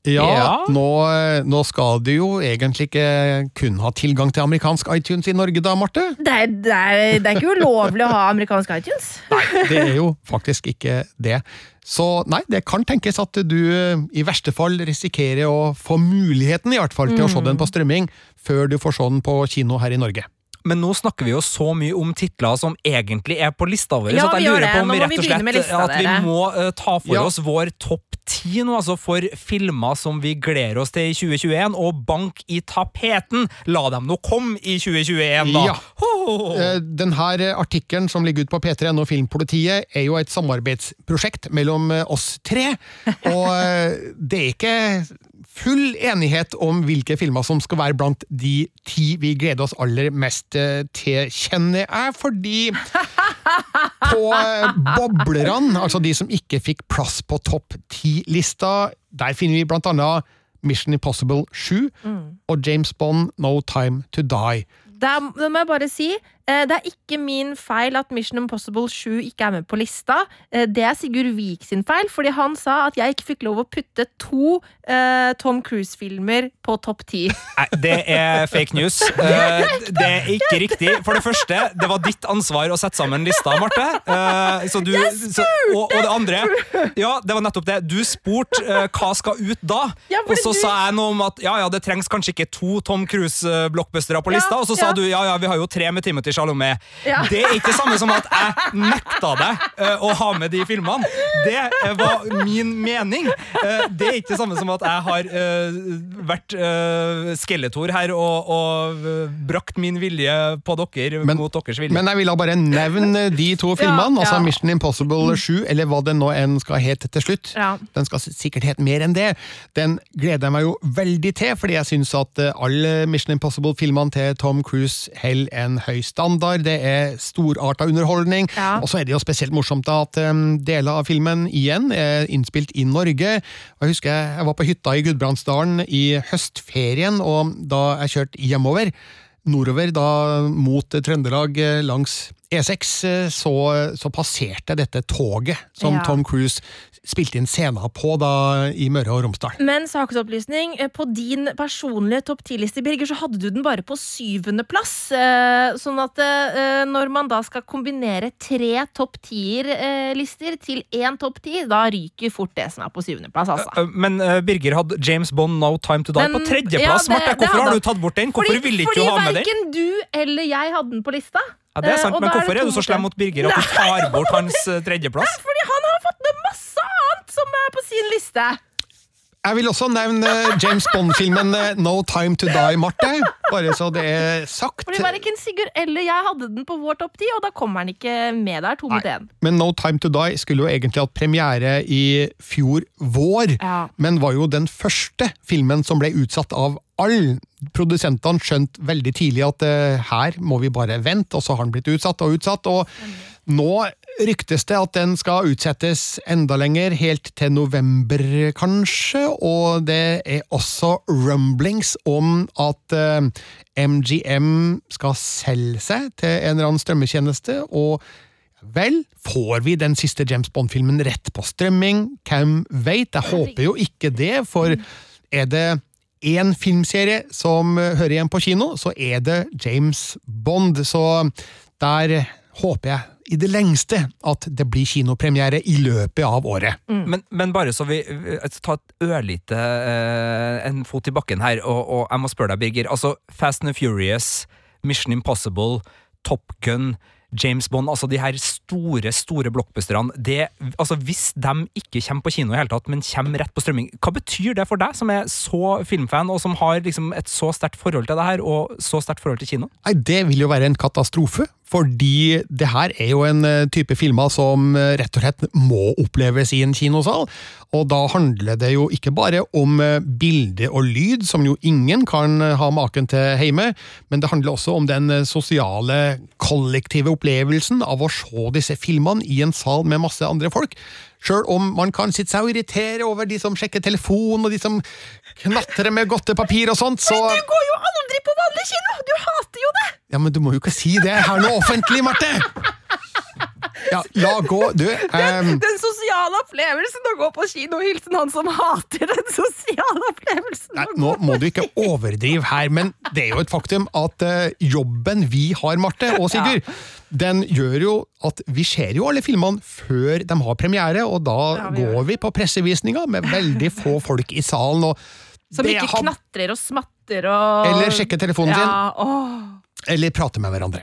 Ja, Ja. Nå, eh, nå skal du jo egentlig ikke kun ha tilgang til amerikansk iTunes i Norge da, Marte? Det er, det er, det er ikke ulovlig å ha amerikansk iTunes. Nei, Det er jo faktisk ikke det. Så nei, det kan tenkes at du eh, i verste fall risikerer å få muligheten i hvert fall til å se den på strømming, før du får se den på kino her i Norge. Men nå snakker vi jo så mye om titler som egentlig er på lista vår. Ja, så at jeg lurer på om vi rett og slett at vi må uh, ta for Ja. oss vår topp ti nå, altså for filmer som vi gleder oss til i 2021, og bank i tapeten! La dem nå komme i 2021, da! Ja. Ho! Eh, Den her artikkelen som ligger ute på P3NO Filmpolitiet, er jo et samarbeidsprosjekt mellom eh, oss tre. Og eh, det er ikke full enighet om hvilke filmer som skal være blant de ti vi gleder oss aller mest eh, til, kjenner jeg, fordi på eh, boblerne, altså de som ikke fikk plass på topp ti-lista, der finner vi blant annet Mission Impossible 7 og James Bond No Time To Die. Da må jeg bare si det er ikke min feil at Mission Impossible 7 ikke er med på lista. Eh, Det er Sigurd Vik sin feil, fordi han sa at jeg ikke fikk lov å putte to eh, Tom Cruise-filmer på topp ti. Nei, det er fake news. Eh, det er ikke riktig. For det første, det var ditt ansvar å sette sammen lista, Marte. Eh, så du, så, og, og det andre Ja, det var nettopp det. Du spurte eh, hva skal ut da? Og så sa jeg noe om at ja, ja, det trengs kanskje ikke to Tom Cruise-blockbustere på lista. Og så sa du ja, ja, vi har jo tre med Timothy Chalamet. Ja. Det er ikke det samme som at jeg nekta deg eh, å ha med de filmene. Det eh, var min mening. Eh, det er ikke det samme som at jeg har eh, vært uh, skeletor her og, og brakt min vilje på dere Men- mot deres vilje. Men jeg ville bare nevne de to filmene, Ja, altså ja. Mission Impossible 7, eller hva den nå enn skal hete til slutt. Ja. Den skal sikkert hete mer enn det. Den gleder jeg meg jo veldig til, fordi jeg syns at alle Mission Impossible-filmene til Tom Cruise holder en høy standard. Standard, det er storarta underholdning. Ja. Og så er det jo spesielt morsomt at um, deler av filmen igjen er innspilt i Norge. Og Jeg husker jeg var på hytta i Gudbrandsdalen i høstferien, og da jeg kjørte hjemover, nordover da mot Trøndelag eh, langs E6, eh, så, så passerte dette toget som Ja. Tom Cruise spilte inn scenen på da i Møre og Romsdal. Men saksopplysning, eh, på din personlige topp 10-liste, Birger, så hadde du den bare på syvendeplass. eh, Sånn at når man da skal kombinere tre topp 10-lister til én topp 10, da ryker fort det som er på syvendeplass, altså. Men Birger hadde James Bond No Time To Die Men- på tredjeplass. ja, det- Marte, hvorfor har du tatt bort den? Hvorfor Fordi, ville ikke du ha med den? Fordi verken du eller jeg hadde den på lista. Ja, det er Eh, sant, og Men hvorfor er er du så slem mot Birger at du tar bort hans tredjeplass? Nei, Fordi han har fått med masse annet som er på sin liste. Jeg vil også nevne James Bond-filmen eh, No Time To Die, Marte. Bare så det er sagt. Fordi verken Sigurd eller jeg hadde den på vår topp ti, og da kommer den ikke med der, to mot Nei. én. Men No Time To Die skulle jo egentlig hatt premiere i fjor vår, Ja. men var jo den første filmen som ble utsatt av alle. Produsentene skjønte veldig tidlig at uh, her må vi bare vente, og så har den blitt utsatt og utsatt. og nå ryktes det at den skal utsettes enda lenger, helt til november kanskje, og det er også rumblings om at uh, MGM skal selge seg til en eller annen strømmetjeneste, og Vel, får vi den siste James Bond-filmen rett på strømming? Hvem veit? Jeg håper jo ikke det, for er det én filmserie som eh, hører igjen på kino, så er det James Bond. Så der håper jeg i det lengste at det blir kinopremiere i løpet av året. Men, men bare så vi tar Ta et ørlite eh, en fot i bakken her, og, og jeg må spørre deg, Birger. Altså, Fast and Furious, Mission Impossible, Top Gun, James Bond, altså de her store, store blockbusterne. Det, altså, hvis de ikke kommer på kino i hele tatt, men kommer rett på strømming, hva betyr det for deg, som er så filmfan, og som har liksom et så sterkt forhold til det her, og så sterkt forhold til kino? Nei, Det vil jo være en katastrofe, fordi det her er jo en eh, type filmer som eh, rett og slett må oppleves i en kinosal. Og da handler det jo ikke bare om eh, bilde og lyd, som jo ingen kan ha maken til hjemme, men det handler også om den sosiale, kollektive opplevelsen av å se disse filmene i en sal med masse andre folk. Sjøl om man kan sitte seg og irritere over de som sjekker telefon, og de som knatrer med godtepapir og sånt, så Du går jo aldri på vanlig kino! Du hater jo det! ja, men du må jo ikke si det her nå offentlig, Marte! Ja, la gå, du. Um... Den sosiale opplevelsen å gå på kino, hilsen han som hater den sosiale opplevelsen. nei, nå må du ikke overdrive her, men det er jo et faktum at uh, jobben vi har, Marte og Sigurd, den gjør jo at vi ser jo alle filmene før de har premiere, og da Ja, vi går vi på pressevisninger med veldig få folk i salen. Som ikke har- knatrer og smatter og Eller sjekker telefonen sin. åh. Eller prater med hverandre.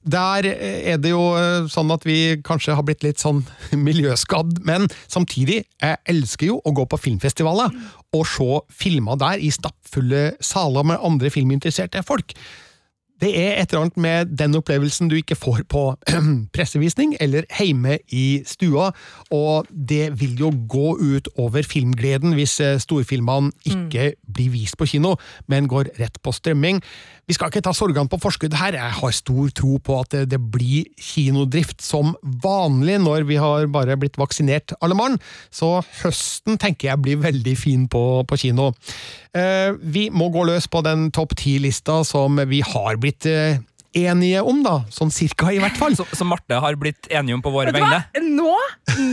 Der er det jo eh, sånn at vi kanskje har blitt litt sånn miljøskadd, men samtidig, jeg elsker jo å gå på filmfestivaler og se filmer der i stappfulle saler med andre filminteresserte folk. Det er et eller annet med den opplevelsen du ikke får på pressevisning eller hjemme i stua, og det vil jo gå ut over filmgleden hvis eh, storfilmene ikke blir vist på kino, men går rett på strømming. Vi skal ikke ta sorgene på forskudd her, jeg har stor tro på at det, det blir kinodrift som vanlig når vi har bare blitt vaksinert alle mann, så høsten tenker jeg blir veldig fin på, på kino. Eh, vi må gå løs på den topp ti-lista som vi har blitt eh, enige om, da. Sånn cirka, i hvert fall. Som Marte har blitt enige om på våre vegne. Nå,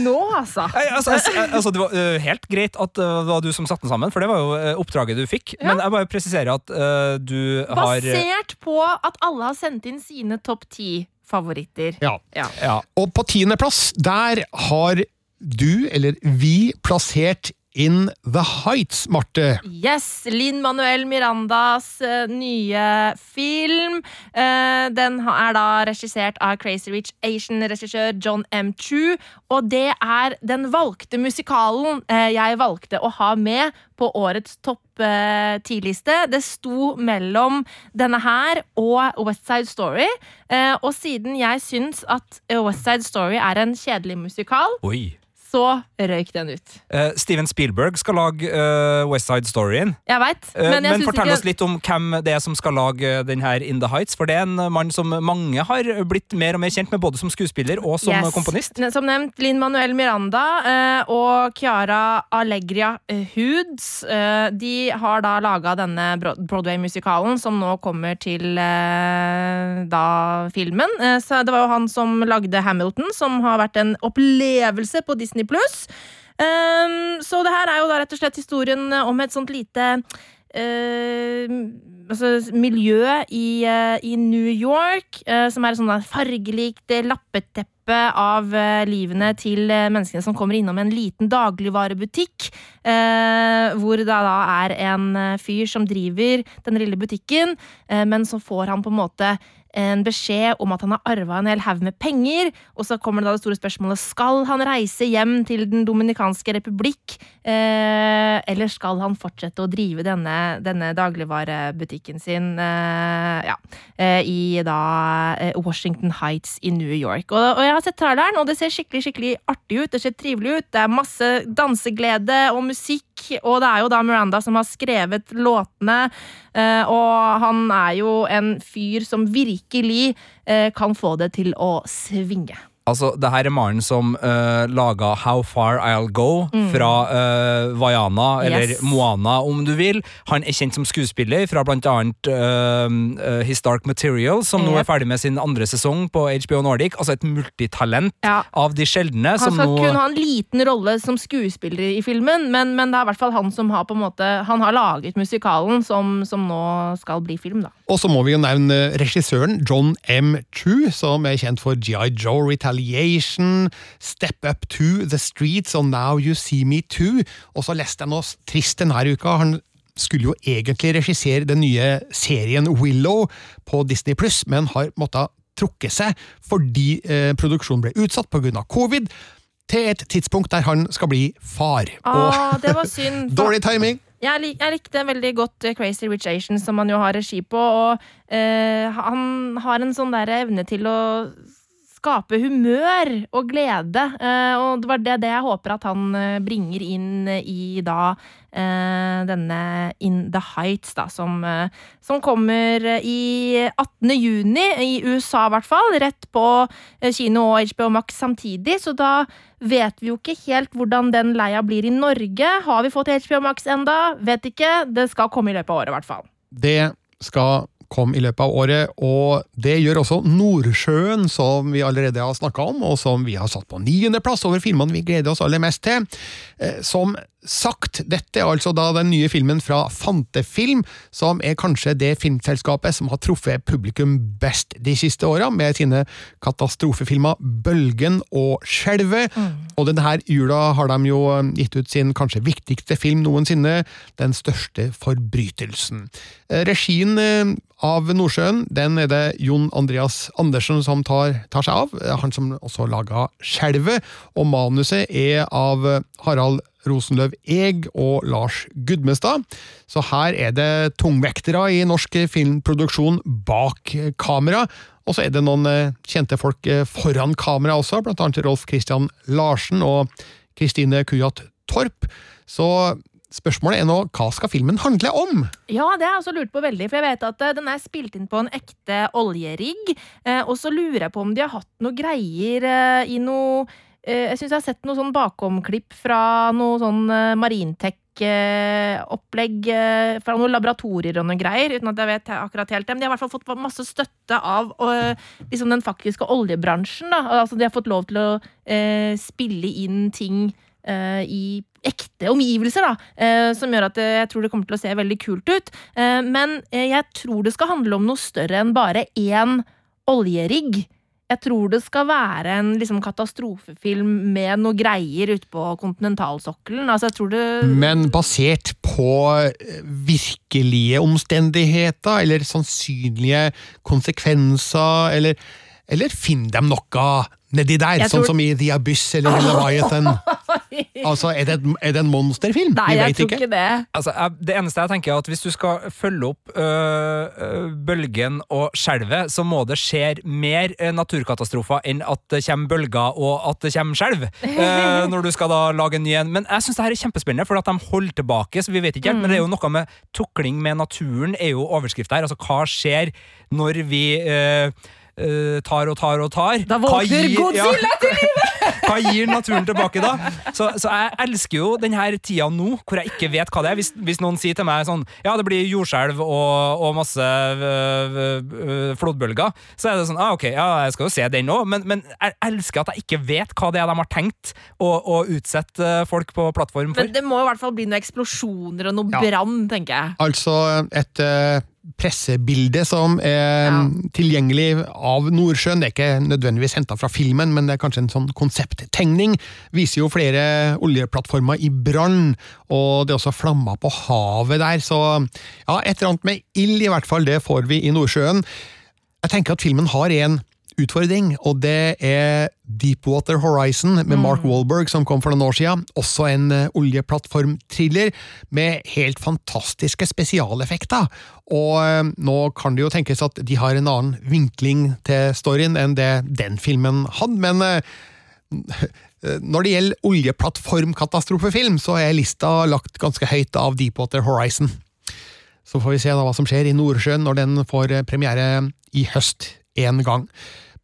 nå altså. Nei, altså, altså, altså, det var uh, helt greit at øh, det var du som satte den sammen, for det var jo uh, oppdraget du fikk. Ja. Men jeg bare presiserer at du har øh, Basert på at alle har sendt inn sine topp ti-favoritter. Ja. Ja. ja. Og på tiendeplass, der har du, eller vi, plassert In The Heights, Marte. Yes, Linn Manuel Mirandas eh, nye film. Eh, den er da regissert av Crazy Rich Asian-regissør John M. Chu. Og det er den valgte musikalen eh, jeg valgte å ha med på årets topp tidliste. Det sto mellom denne her og West Side Story. Og siden jeg syns at West Side Story er en kjedelig musikal, Oi. Så røyk den ut. Uh, Steven Spielberg skal lage uh, West Side Storyen. Jeg vet, Eh, men men jeg syns fortell ikke oss litt om hvem det er som skal lage den her In The Heights. For det er en mann som mange har blitt mer og mer kjent med, både som skuespiller og som Yes. komponist. Som nevnt, Linn Manuel Miranda og Chiara Allegria Hoods. De har da laga denne Broadway-musikalen som nå kommer til da filmen. Så det var jo han som lagde Hamilton, som har vært en opplevelse på Disney pluss. Um, så det her er jo da rett og slett historien om et sånt lite uh, altså, miljø i, uh, i New York, uh, som er et sånt fargelikt lappeteppe av livene til menneskene som kommer innom en liten dagligvarebutikk, hvor det da er en fyr som driver den lille butikken, men så får han på en måte en beskjed om at han har arva en hel haug med penger, og så kommer det da det store spørsmålet skal han reise hjem til Den dominikanske republikk, eh, eller skal han fortsette å drive denne, denne dagligvarebutikken sin eh, ja, eh, i da eh, Washington Heights i New York. Og, og jeg har sett traileren, og det ser skikkelig skikkelig artig ut. Det ser trivelig ut. Det er masse danseglede og musikk, og det er jo da Miranda som har skrevet låtene. Eh, og han er jo en fyr som virkelig eh, kan få det til å svinge. Altså, det her er mannen som uh, laga How Far I'll Go fra uh, Vaiana, eller Mm. Yes. Moana om du vil. Han er kjent som skuespiller fra blant annet uh, uh, His Dark Material, som nå er ferdig med sin andre sesong på HBO Nordic. Altså et multitalent Ja. av de sjeldne. Han som skal nå kun ha en liten rolle som skuespiller i filmen, men, men det er i hvert fall han som har på en måte Han har laget musikalen som, som nå skal bli film, da. Og så må vi jo nevne regissøren John M. True, som er kjent for G.I. Joe Retaliation, Step Up to The Streets og Now You See Me Too. Og så leste jeg noe trist denne uka. Han skulle jo egentlig regissere den nye serien Willow på Disney Pluss, men har måttet trukke seg fordi eh, produksjonen ble utsatt pga. covid, til et tidspunkt der han skal bli far. Ah, det var synd. Dårlig timing! Jeg, lik, jeg likte veldig godt eh, Crazy Rich Asians, som han jo har regi på. Og eh, han har en sånn der evne til å skape humør og glede. Eh, og det var det, det jeg håper at han eh, bringer inn i da eh, denne In The Heights, da, som, som kommer i 18. juni, i USA i hvert fall. Rett på kino og HBO Max samtidig, så da vet vi jo ikke helt hvordan den leia blir i Norge. Har vi fått HBO Max enda? Vet ikke. Det skal komme i løpet av året, i hvert fall. Det skal komme i løpet av året, og det gjør også Nordsjøen, som vi allerede har snakka om, og som vi har satt på niendeplass over filmene vi gleder oss aller mest til. Eh, Som sagt, dette er altså da den nye filmen fra Fantefilm, som er kanskje det filmselskapet som har truffet publikum best de siste åra, med sine katastrofefilmer Bølgen og Skjelvet. Og denne jula har de jo eh, gitt ut sin kanskje viktigste film noensinne, Den største forbrytelsen. Eh, Regien eh, av Nordsjøen den er det Jon Andreas Andersen som tar, tar seg av, han som også laga Skjelvet. Og manuset er av Harald Rosenløv Eeg og Lars Gudmestad. Så her er det tungvektere i norsk filmproduksjon bak kamera. Og så er det noen eh, kjente folk eh, foran kamera også, blant annet Rolf Christian Larsen og Kristine Kujat Torp. Så spørsmålet er nå, hva skal filmen handle om? Ja, det har jeg også lurt på veldig, for jeg vet at eh, den er spilt inn på en ekte oljerigg. Og så lurer jeg på om de har hatt noe greier i noe Jeg syns jeg har sett noe sånn bakomklipp fra noe sånn eh, marintech-opplegg eh, fra noen laboratorier og noen greier, uten at jeg vet akkurat helt det. Men de har i hvert fall fått masse støtte av eh, liksom den faktiske oljebransjen. Da. Altså, de har fått lov til å eh, spille inn ting eh, i ekte omgivelser, da, eh, som gjør at eh, jeg tror det kommer til å se veldig kult ut. Eh, men eh, jeg tror det skal handle om noe større enn bare én oljerigg. Jeg tror det skal være en liksom, katastrofefilm med noe greier ute på kontinentalsokkelen. Altså, jeg tror det Men basert på eh, virkelige omstendigheter, eller sannsynlige konsekvenser, eller Eller finn de noe nedi der, Jeg sånn tror- som i The Abyss eller Leviathan? Altså, er det, er det en monsterfilm? Nei, Vi jeg vet tror ikke det. Altså, jeg, det eneste jeg tenker er at Hvis du skal følge opp øh, øh, bølgen og skjelvet, så må det skje mer øh, naturkatastrofer enn at det kommer bølger og at det kommer skjelv. øh, når du skal da lage en ny en. Men jeg syns det her er kjempespennende, for at de holder tilbake. så vi vet ikke helt, Men det er jo noe med tukling med naturen, er jo overskrifta her. Altså, hva skjer når vi øh, øh, tar og tar og tar? Da våkner Godzilla til hva gir naturen tilbake da? Så, så jeg elsker jo denne tida nå, hvor jeg ikke vet hva det er. Hvis, hvis noen sier til meg sånn Ja, det blir jordskjelv og, og masse øh, øh, flodbølger, så er det sånn ah, Ok, ja, jeg skal jo se den òg, men, men jeg elsker at jeg ikke vet hva det er de har tenkt å, å utsette folk på plattform for. Men det må i hvert fall bli noen eksplosjoner og noe Ja. brann, tenker jeg. Altså et eh, pressebilde som er Ja. tilgjengelig av Nordsjøen. Det er ikke nødvendigvis henta fra filmen, men det er kanskje en sånn konsepttegning. Viser jo flere oljeplattformer i brann, og det er også flammer på havet der. Så ja, et eller annet med ild, i hvert fall, det får vi i Nordsjøen. Jeg tenker at filmen har en utfordring, og det er Deepwater Horizon med Mark Wahlberg, som kom for noen år siden. Også en eh, oljeplattformthriller med helt fantastiske spesialeffekter. Og eh, nå kan det jo tenkes at de har en annen vinkling til storyen enn det den filmen hadde, men eh, når det gjelder oljeplattformkatastrofefilm, så er lista lagt ganske høyt av Deepwater Horizon. Så får vi se da hva som skjer i Nordsjøen når den får premiere i høst en gang.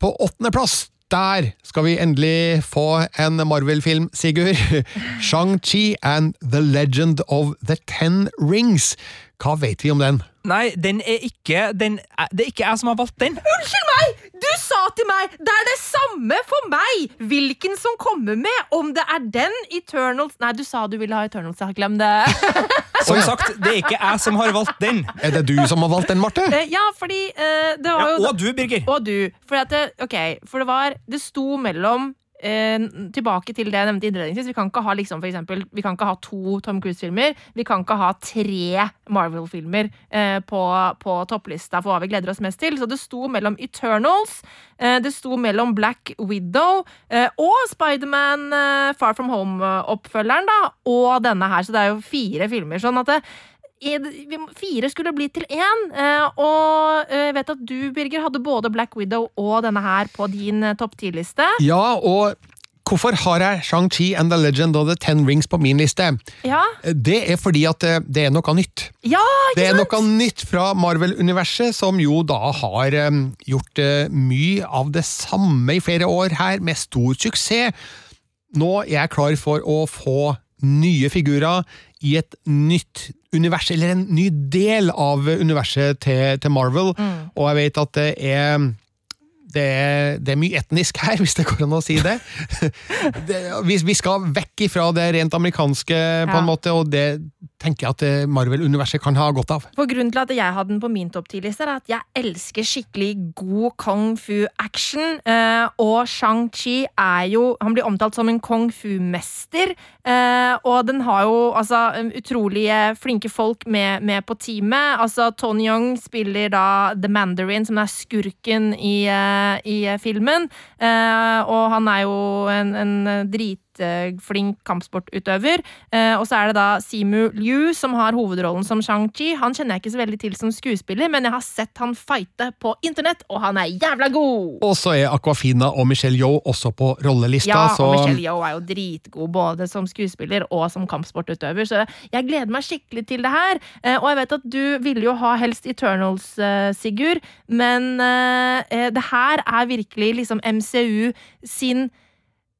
På åttendeplass der skal vi endelig få en Marvel-film, Sigurd. Shang-Chi and The Legend of the Ten Rings. Hva vet vi om den? Nei, den er ikke den, Det er ikke jeg som har valgt den. Unnskyld meg! Du sa til meg det er det samme for meg hvilken som kommer med, om det er den Eternals Nei, du sa du ville ha Eternals, jeg har glemt det. Som sagt, det er ikke jeg som har valgt den. Er det du som har valgt den, Marte? Eh, ja, fordi uh, det var Ja, jo og du, Birger. Og du. For at det, ok, for det var Det sto mellom eh, Tilbake til det jeg nevnte innledningsvis. Vi kan ikke ha liksom eksempel, Vi kan ikke ha to Tom Cruise-filmer. Vi kan ikke ha tre Marvel-filmer eh, på, på topplista for hva vi gleder oss mest til. Så det sto mellom Eternals, eh, det sto mellom Black Widow eh, og Spiderman eh, Far From Home-oppfølgeren, da, og denne her. Så det er jo fire filmer. Sånn at det, må- fire skulle bli til én. eh, Og eh, jeg vet at du, Birger, hadde både Black Widow og denne her på din eh, topp ti-liste. Ja, og hvorfor har jeg Shang-Chi and The Legend of the Ten Rings på min liste? Ja, Det er fordi at det, er noe nytt. ja Det er noe nytt fra Marvel-universet, som jo da har gjort eh, mye av det samme i flere år her, med stor suksess. Nå er jeg klar for å få nye figurer i et nytt univers, eller en ny del av universet til, til Marvel, og jeg vet at det er det er, det er mye etnisk her, hvis det går an å si det. det vi, vi skal vekk ifra det rent amerikanske, på Ja. en måte, og det tenker jeg at eh, Marvel-universet kan ha godt av. For Grunnen til at jeg hadde den på min topp 10-liste, er at jeg elsker skikkelig god kung fu-action. Eh, og Shang-Chi er jo Han blir omtalt som en kung fu-mester. Eh, og den har jo altså utrolig flinke folk med, med på teamet. Altså Tony Young spiller da The Mandarin, som er skurken i, i filmen. Og han er jo en, en dritflink kampsportutøver. Eh, og så er det da Simu Liu som har hovedrollen som Shang-Chi. Han kjenner jeg ikke så veldig til som skuespiller, men jeg har sett han fighte på internett, og han er jævla god! Og så er Aquafina og Michelle Yeoh også på rollelista, Ja, så og Michelle Yeoh er jo dritgod både som skuespiller og som kampsportutøver, så jeg gleder meg skikkelig til det her. Eh, Og jeg vet at du ville jo ha helst Eternals, eh, Sigurd, men eh, det her er virkelig liksom MCU sin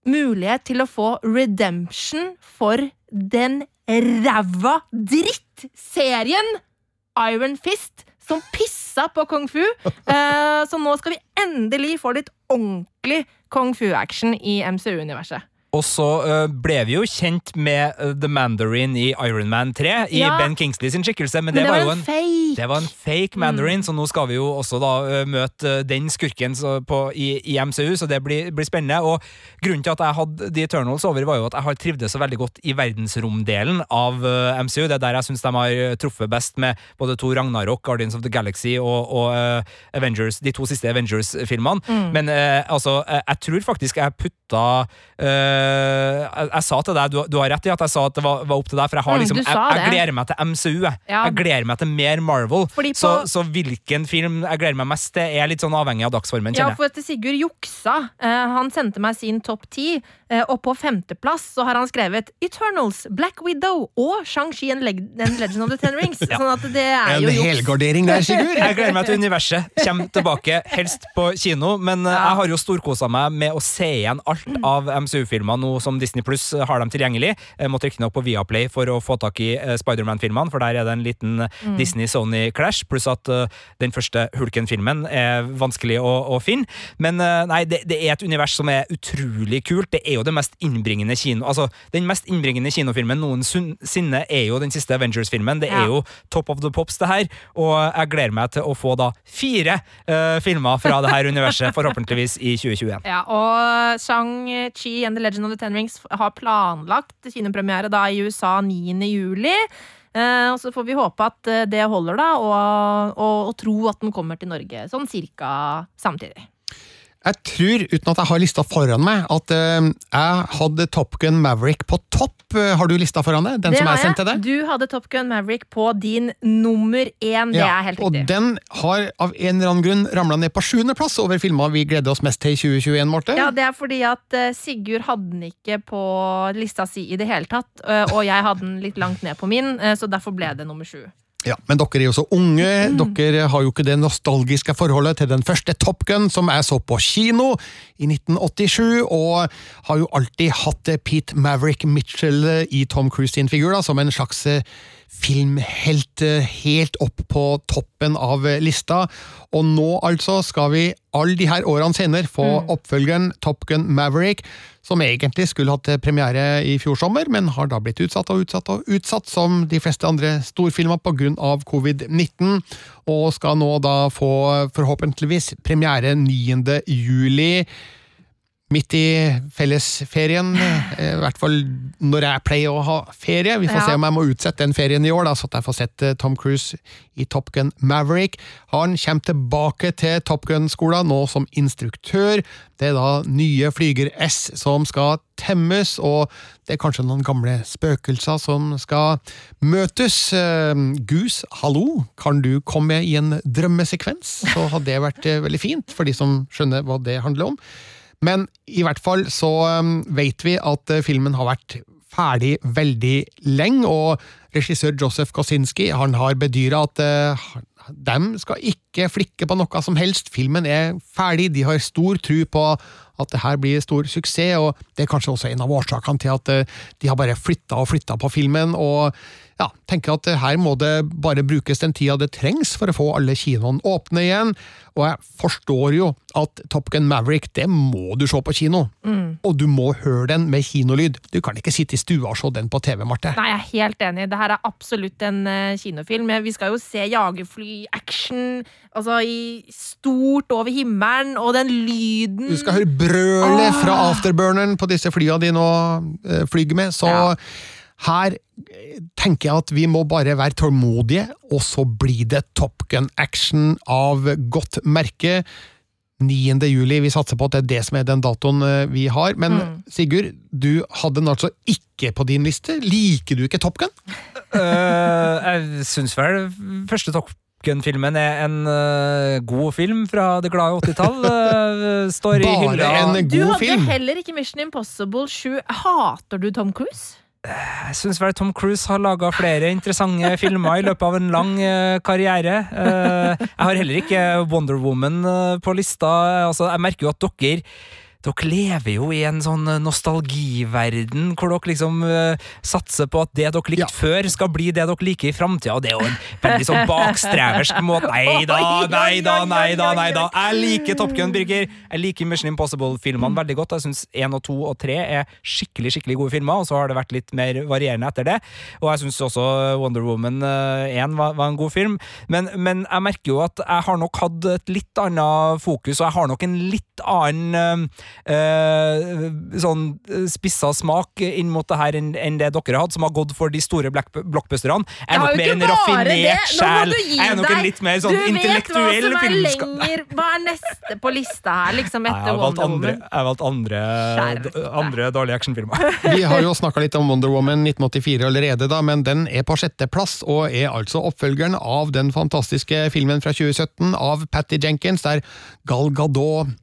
mulighet til å få redemption for den ræva drittserien Iron Fist som pissa på kung fu. Eh, så nå skal vi endelig få litt ordentlig kung fu-action i MCU-universet. Og så eh, ble vi jo kjent med eh, The Mandarin i Iron Man 3, i Ja. Ben Kingsley sin skikkelse, men, Men det, var jo en fake! det var en fake Mandarin, så nå skal vi jo også da ø, møte den skurken så, på, i, i MCU, så det blir, blir spennende. Og grunnen til at jeg hadde The Eternals over, var jo at jeg har trivdes så veldig godt i verdensromdelen av MCU. Det er der jeg syns de har truffet best med både to Ragnarok, Guardians of the Galaxy og, og Avengers, de to siste Avengers-filmene. Men ø, altså, jeg, jeg tror faktisk jeg putta ø, jeg, jeg sa til deg, du, du har rett i at jeg sa at det var, var opp til deg, for jeg har Mm, liksom mm, jeg, jeg gleder meg til MCU, jeg. Ja. Jeg gleder meg til mer Marvel. På- så, så hvilken film jeg gleder meg mest til, er litt sånn avhengig av dagsformen, Ja, for at Sigurd juksa. Uh, han sendte meg sin topp ti, eh, og på femteplass så har han skrevet Eternals, Black Widow og Shang-Chi and, Leg and Legend of the Ten Rings. Sånn at det er En jo juks. helgardering der, Sigurd. Jeg gleder meg til universet. Kommer tilbake, helst på kino. Men eh, jeg har jo storkosa meg med å se igjen alt av MCU-filmer nå som Disney Pluss har dem tilgjengelig. Jeg måtte riktignok på Viaplay for å få tak i eh, Spiderman-filmene, for der er det en liten Disney-Sony-clash, pluss at eh, den første Hulken-filmen er vanskelig å, å finne. Men eh, nei, det, det er et univers som er utrolig kult. Det er jo det mest innbringende kino... Altså, den mest innbringende kinofilmen noensinne er jo den siste Avengers-filmen. Det er jo top of the pops, det her. Og jeg gleder meg til å få da fire uh, filmer fra det her universet, forhåpentligvis i 2021. Ja, og Shang-Chi and The Legend of the Ten Rings har planlagt kinopremiere da i USA 9. juli. Eh, og så får vi håpe at eh, det holder, da, og, og, og tro at den kommer til Norge sånn cirka samtidig. Jeg tror, uten at jeg har lista foran meg, at uh, jeg hadde Top Gun Maverick på topp. Eh, har du lista foran deg? Den Det som jeg sendte deg? Du hadde Top Gun Maverick på din nummer én. Det Ja, er helt riktig. og den har av en eller annen grunn ramla ned på sjuendeplass over filmer vi gleder oss mest til i 2021, Marte. Ja, Det er fordi at uh, Sigurd hadde den ikke på lista si i det hele tatt. og jeg hadde den litt langt ned på min, så derfor ble det nummer sju. Ja, Men dere er jo så unge, Mm. dere har jo ikke det nostalgiske forholdet til den første Top Gun som jeg så på kino i 1987, og har jo alltid hatt Pete Maverick Mitchell i Tom Cruise sin figur, da, som en slags eh, filmhelt helt opp på toppen av lista. Og nå altså skal vi alle de her årene senere få oppfølgeren Top Gun Maverick, som egentlig skulle hatt premiere i fjor sommer, men har da blitt utsatt og utsatt og utsatt, som de fleste andre storfilmer pga. covid-19, og skal nå da få forhåpentligvis premiere 9. juli. Midt i fellesferien, eh, i hvert fall når jeg pleier å ha ferie. Vi får Ja. se om jeg må utsette den ferien i år, da, så jeg får sett eh, Tom Cruise i Top Gun Maverick. Han kommer tilbake til Top Gun-skolen nå som instruktør. Det er da nye Flyger S som skal temmes, og det er kanskje noen gamle spøkelser som skal møtes. Eh, Gus, hallo, kan du komme i en drømmesekvens? Så hadde det vært veldig fint, for de som skjønner hva det handler om. Men i hvert fall så um, vet vi at eh, filmen har vært ferdig veldig lenge, og regissør Joseph Kosinski han har bedyra at uh, de skal ikke flikke på noe som helst. Filmen er ferdig, de har stor tro på at det her blir stor suksess, og det er kanskje også en av årsakene til at uh, de har bare flytta og flytta på filmen, og ja, tenker at her må det bare brukes den tida det trengs for å få alle kinoene åpne igjen. Og jeg forstår jo at Top Gun Maverick, det må du se på kino. Og du må høre den med kinolyd. Du kan ikke sitte i stua og se den på TV, Marte. Nei, jeg er helt enig. Det her er absolutt en eh, kinofilm. Vi skal jo se jagerfly-action altså i stort over himmelen, og den lyden Du skal høre brølet fra afterburneren på disse flya de nå eh, flyger med, så Ja. Her eh, tenker jeg at vi må bare være tålmodige, og så blir det Top Gun-action av godt merke. 9. juli, vi satser på at det er det som er den datoen eh, vi har. Men Mm. Sigurd, du hadde den altså ikke på din liste. Liker du ikke Top Gun? uh, jeg syns vel første Top Gun-filmen er en uh, god film fra det glade 80-tall. Uh, står i Bare hylla. en Du hadde film. heller ikke Mission Impossible 7. Hater du Tom Cruise? Jeg syns vel Tom Cruise har laga flere interessante filmer i løpet av en lang eh, karriere. Eh, jeg har heller ikke Wonder Woman eh, på lista. Altså, jeg merker jo at dere dere lever jo i en sånn nostalgiverden hvor dere liksom uh, satser på at det dere likte Ja. før, skal bli det dere liker i framtida. Og det er jo en veldig sånn bakstreversk måte. Nei da, nei da, nei da. nei da Jeg liker Top Gun, Birger. Jeg liker Mission Impossible-filmene veldig godt. Jeg syns én og to og tre er skikkelig skikkelig gode filmer, og så har det vært litt mer varierende etter det. Og jeg syns også Wonder Woman 1 var, var en god film. Men, men jeg merker jo at jeg har nok hatt et litt annet fokus, og jeg har nok en litt annen eh, sånn spissa smak inn mot det her enn en det dere har hatt, som har gått for de store blockbusterne. Jeg er nok mer en raffinert sjel. Jeg er nok en litt mer sånn intellektuell vet hva er neste på lista her, liksom, etter Wonder andre, Woman? jeg har valgt andre, andre dårlige actionfilmer. Vi har jo snakka litt om Wonder Woman 1984 allerede, da, men den er på sjetteplass, og er altså oppfølgeren av den fantastiske filmen fra 2017 av Patty Jenkins, der Gal Gadot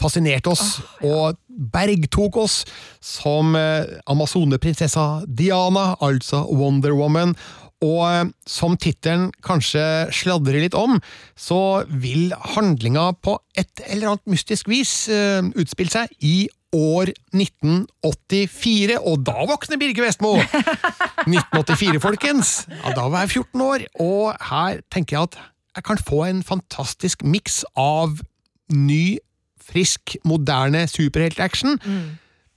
fascinerte oss og bergtok oss som eh, amazoneprinsessa Diana, altså Wonder Woman. Og eh, som tittelen kanskje sladrer litt om, så vil handlinga på et eller annet mystisk vis eh, utspille seg i år 1984, og da våkner Birger Vestmo! 1984, folkens! Ja, da var jeg 14 år, og her tenker jeg at jeg kan få en fantastisk miks av ny, frisk, moderne superheltaction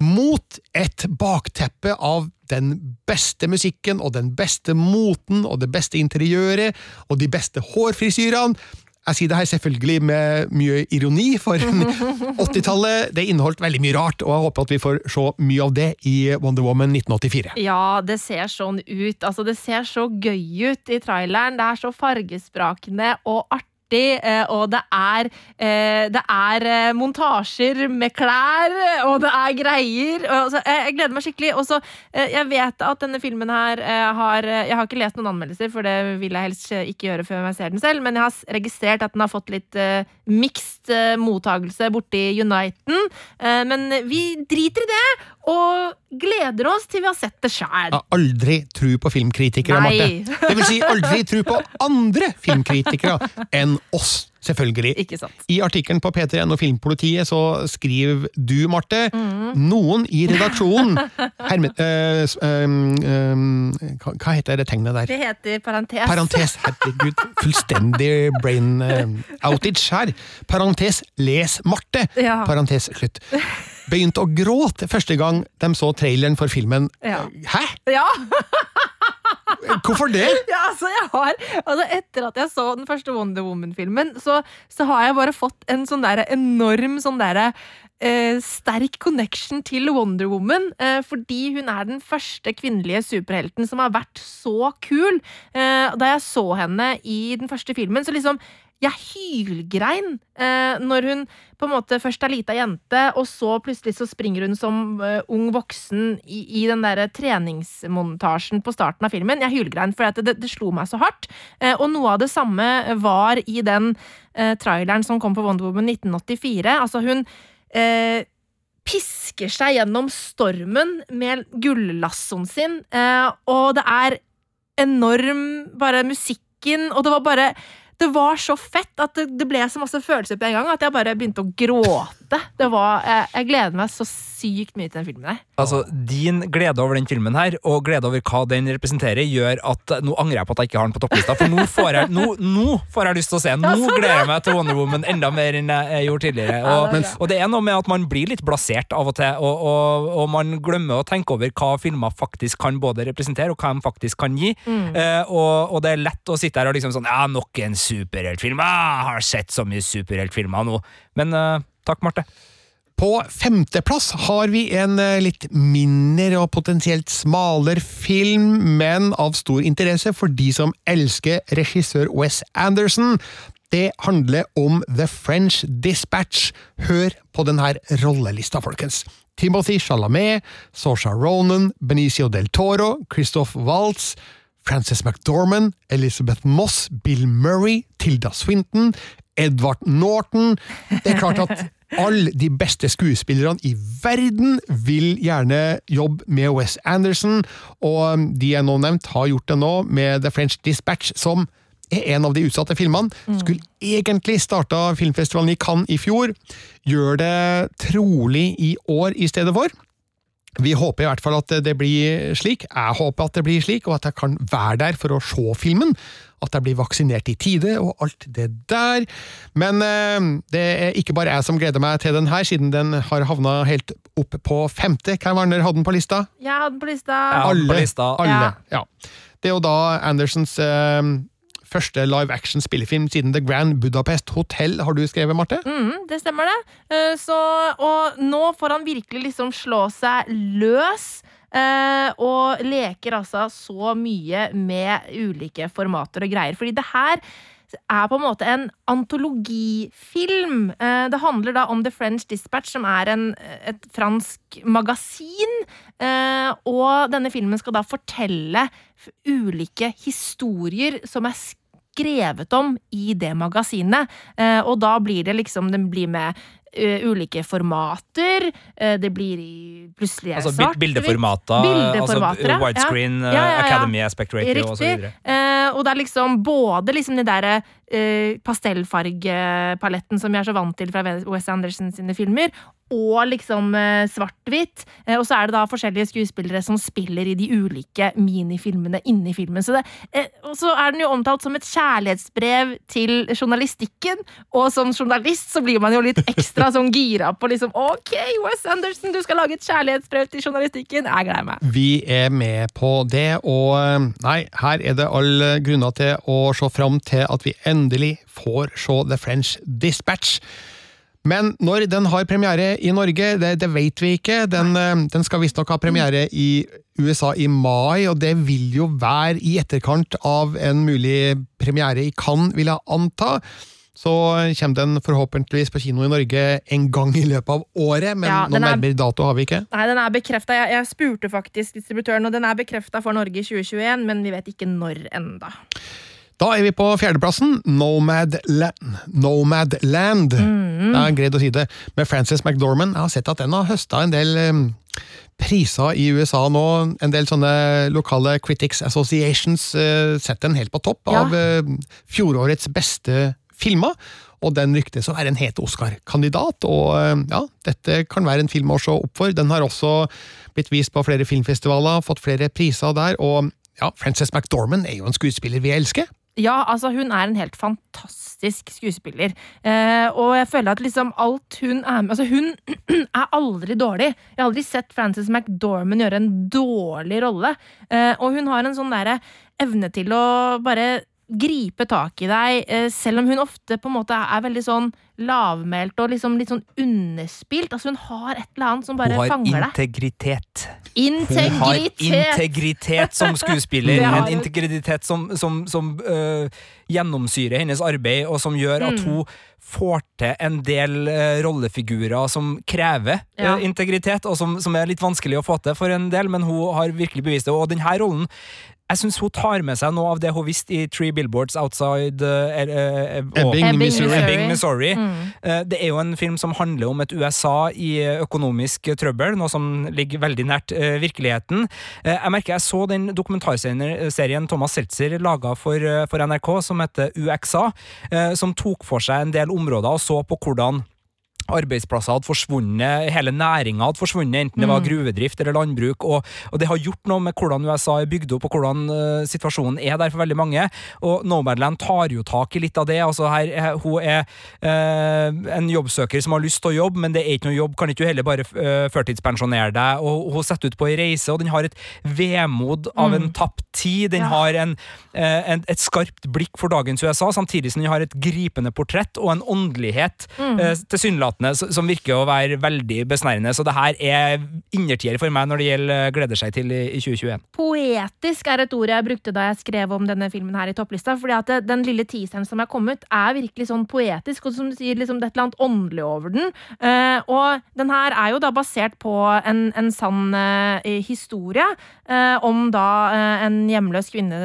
mot et bakteppe av den beste musikken og den beste moten og det beste interiøret og de beste hårfrisyrene. Jeg sier det her selvfølgelig med mye ironi, for 80-tallet det inneholdt veldig mye rart, og jeg håper at vi får se mye av det i Wonder Woman 1984. Ja, det ser sånn ut. Altså, det ser så gøy ut i traileren. Det er så fargesprakende og artig. Eh, Og det er, eh, det er eh, montasjer med klær, og det er greier. Jeg gleder meg skikkelig. Og så, jeg vet at denne filmen her har Jeg har ikke lest noen anmeldelser, for det vil jeg helst ikke gjøre før jeg ser den selv, men jeg har registrert at den har fått litt uh, mixed mottagelse borti Uniten. Men vi driter i det, og gleder oss til vi har sett det sjæl. Aldri tro på filmkritikere, Nei. Marte. Det vil si aldri tro på andre filmkritikere enn oss, selvfølgelig. Ikke sant. I artikkelen på P3N og Filmpolitiet så skriver du, Marte, Mm. noen i redaksjonen herme, øh, øh, hva, hva heter det tegnet der? Det heter parentes. Parentes, herregud, fullstendig brain eh, outage her. Parentes, les Marte. Ja. Parentes, slutt. Begynte å gråte første gang de så traileren for filmen. Ja. Hæ? Ja, Hvorfor det? ja, altså jeg har altså Etter at jeg så den første Wonder Woman-filmen, så, så har jeg bare fått en sånn der enorm sånn derre eh, sterk connection til Wonder Woman, eh, fordi hun er den første kvinnelige superhelten som har vært så kul. Eh, da jeg så henne i den første filmen, så liksom jeg hylgrein eh, når hun på en måte først er lita jente, og så plutselig så springer hun som eh, ung voksen i, i den der treningsmontasjen på starten av filmen. Jeg hylgrein, for det, det, det slo meg så hardt. Eh, og noe av det samme var i den eh, traileren som kom på Wonder Woman 1984. Altså, hun eh, pisker seg gjennom stormen med gullassoen sin, eh, og det er enorm bare musikken, og det var bare det var så fett at det, det ble så masse følelser på en gang at jeg bare begynte å gråte. Det var, jeg, jeg gleder meg så sykt mye til den filmen her. Altså, Din glede over den filmen her, og glede over hva den representerer, gjør at nå angrer jeg på at jeg ikke har den på topplista. For nå får jeg, nå, nå får jeg lyst til å se den. Nå sånn, gleder jeg meg til Wonder Woman enda mer enn jeg gjorde tidligere. Ja, Og, det er og det er noe med at man blir litt blasert av og til, og, og, og man glemmer å tenke over hva filmer faktisk kan både representere, og hva de faktisk kan gi. Mm. Eh, og, det er lett å sitte her og liksom sånn Ja, nok en! Jeg har sett så mye superheltfilmer nå. Men uh, takk, Marte. På femteplass har vi en eh, litt mindre og potensielt smalere film, men av stor interesse for de som elsker regissør Wes Anderson. Det handler om The French Dispatch. Hør på denne rollelista, folkens. Timothy Chalamet, Saoirse Ronan, Benicio del Toro, Christoph Waltz, Frances McDormand, Elizabeth Moss, Bill Murray, Tilda Swinton, Edvard Norton Det er klart at alle de beste skuespillerne i verden vil gjerne jobbe med Wes Anderson, og de jeg nå nevnt, har gjort det nå med The French Dispatch, som er en av de utsatte filmene. Skulle egentlig starta filmfestivalen i Cannes i fjor. Gjør det trolig i år i stedet for. Vi håper i hvert fall at det blir slik. Jeg håper at det blir slik, og at jeg kan være der for å se filmen. At jeg blir vaksinert i tide, og alt det der. Men eh, det er ikke bare jeg som gleder meg til den her, siden den har havna helt opp på femte. Hvem dere hadde den på lista? Jeg hadde den på lista. Alle. på lista. Alle. Ja. Ja. Det er jo da Andersens eh, første live action spillefilm siden The Grand Budapest Hotel, har du skrevet, Marte? Mm, det stemmer det. Eh, Så, og nå får han virkelig liksom slå seg løs. Uh, og leker altså så mye med ulike formater og greier. Fordi det her er på en måte en antologifilm. Uh, det handler da om The French Dispatch, som er en, et fransk magasin. Uh, og denne filmen skal da fortelle ulike historier som er skrevet om i det magasinet. Eh, og da blir det liksom Den blir med ulike formater. eh, det blir i plutselig Altså svart, bildeformater, Bildeformater, altså widescreen, Ja, ja, ja. Academy aspect ratio videre. Eh, og det er liksom både liksom den derre uh, pastellfargepaletten som vi er så vant til fra Wes Anderson sine filmer, og liksom uh, svart-hvitt. Uh, og så er det da forskjellige skuespillere som spiller i de ulike minifilmene inni filmen. Så det, eh, og så er den jo omtalt som et kjærlighetsbrev til journalistikken, og som journalist så blir man jo litt ekstra sånn gira på liksom OK, Wes Anderson, du skal lage et kjærlighetsbrev til journalistikken. Jeg gleder meg. Vi er med på det, og eh, nei, her er det alle grunner til å se fram til at vi endelig får se The French Dispatch. Men når den har premiere i Norge, det, det vet vi ikke. Den, eh, den skal visstnok ha premiere i USA i mai, og det vil jo være i etterkant av en mulig premiere i Cannes, vil jeg anta. Så kommer den forhåpentligvis på kino i Norge en gang i løpet av året, men Ja, noen er- nærmere dato har vi ikke. Nei, den er bekrefta. Jeg, jeg spurte faktisk distributøren, og den er bekrefta for Norge i 2021, men vi vet ikke når enda. Da er vi på fjerdeplassen, Nomadland. Nomadland. Mm. Det er greit å si det. Med Frances McDormand. Jeg har sett at den har høsta en del priser i USA nå. En del sånne lokale Critics Associations uh, setter den helt på topp Ja. av eh, fjorårets beste filmer. Og den ryktes å være en het Oscar-kandidat, og eh, ja, dette kan være en film å se opp for. Den har også blitt vist på flere filmfestivaler, fått flere priser der, og ja, Frances McDormand er jo en skuespiller vi elsker. Ja, altså, hun er en helt fantastisk skuespiller. Eh, og jeg føler at liksom alt hun er med Altså, hun er aldri dårlig. Jeg har aldri sett Frances McDormand gjøre en dårlig rolle. Eh, og hun har en sånn derre evne til å bare gripe tak i deg, eh, selv om hun ofte på en måte er veldig sånn lavmælt og liksom litt sånn underspilt. Altså, hun har et eller annet som bare fanger deg. Hun har integritet. integritet. Hun har Integritet! som skuespiller. ja. En integritet som, som, som uh, gjennomsyrer hennes arbeid, og som gjør at Mm. hun får til en del uh, rollefigurer som krever ja. uh, integritet, og som, som er litt vanskelig å få til for en del, men hun har virkelig bevist det. Og denne rollen jeg syns hun tar med seg noe av det hun visste i Three Billboards Outside uh, uh, Ebbing, Ebbing, Missouri. Ebbing, Missouri. Mm. Eh, Det er jo en film som handler om et USA i økonomisk trøbbel, noe som ligger veldig nært virkeligheten. Eh, Jeg merker jeg så den dokumentarserien Thomas Seltzer laga for, for NRK, som heter UXA, eh, som tok for seg en del områder og så på hvordan arbeidsplasser hadde forsvunnet, hele næringa hadde forsvunnet, enten det var Mm. gruvedrift eller landbruk, og, og det har gjort noe med hvordan USA er bygd opp, og hvordan uh, situasjonen er der for veldig mange. Og Nomadland tar jo tak i litt av det. altså her, eh, Hun er uh, en jobbsøker som har lyst til å jobbe, men det er ikke noe jobb, kan ikke du heller bare uh, førtidspensjonere deg? Og hun setter ut på ei reise, og den har et vemod av en tapt tid. Den Ja. har en, en, et skarpt blikk for dagens USA, samtidig som den har et gripende portrett og en åndelighet eh, tilsynelatende s- som virker å være veldig besnærende. Så det her er innertier for meg når det gjelder eh, gleder seg til i, i 2021. Poetisk er et ord jeg brukte da jeg skrev om denne filmen her i topplista. fordi at den lille teaseren som er kommet, er virkelig sånn poetisk, og som du sier, liksom det er et eller annet åndelig over den. Uh, og den her er jo da basert på en, en sann uh, historie uh, om da eh, en hjemløs kvinne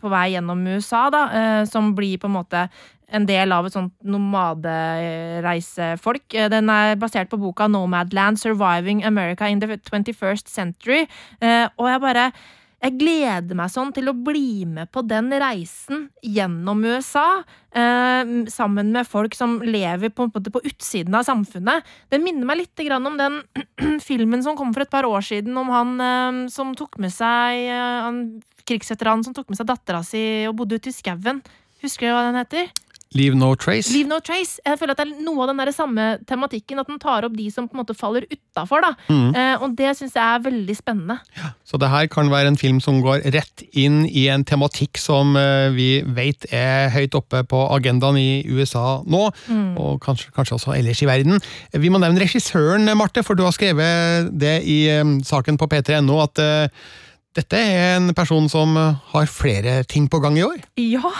på vei gjennom USA, da, eh, som blir på en måte en del av et sånt nomadereisefolk. Eh, Den er basert på boka Nomadland Surviving America in the 21st Century. Eh, Og jeg bare jeg gleder meg sånn til å bli med på den reisen gjennom USA. Eh, sammen med folk som lever på, på, på, utsiden av samfunnet. Den minner meg litt om den filmen som kom for et par år siden om han som tok med seg eh, krigsveteranen som tok med seg dattera si og bodde ute i skauen. Husker du hva den heter? Leave No Trace. Leave no trace. Jeg føler at det er noe av den der samme tematikken. At den tar opp de som på en måte faller utafor. Mm. Eh, og det syns jeg er veldig spennende. Så det her kan være en film som går rett inn i en tematikk som eh, vi vet er høyt oppe på agendaen i USA nå, og kanskje, kanskje også ellers i verden. Vi må nevne regissøren, Marte, for du har skrevet det i eh, saken på p3.no at eh, dette er en person som eh, har flere ting på gang i år. Ja,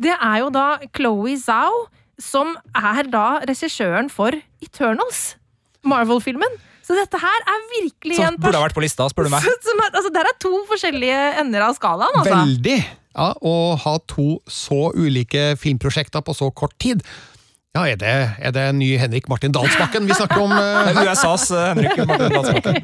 det er jo da Chloé Zhao, som er da regissøren for Eternals. Marvel-filmen. Så dette her er virkelig Som en burde ha vært på lista, spør du meg. som er, altså, Der er to forskjellige ender av skalaen, altså. Veldig! Ja, Å ha to så ulike filmprosjekter på så kort tid. Ja, er det, er det en ny Henrik Martin Dalsbakken vi snakker om? Det er USAs eh, Henrik Martin Dalsbakken.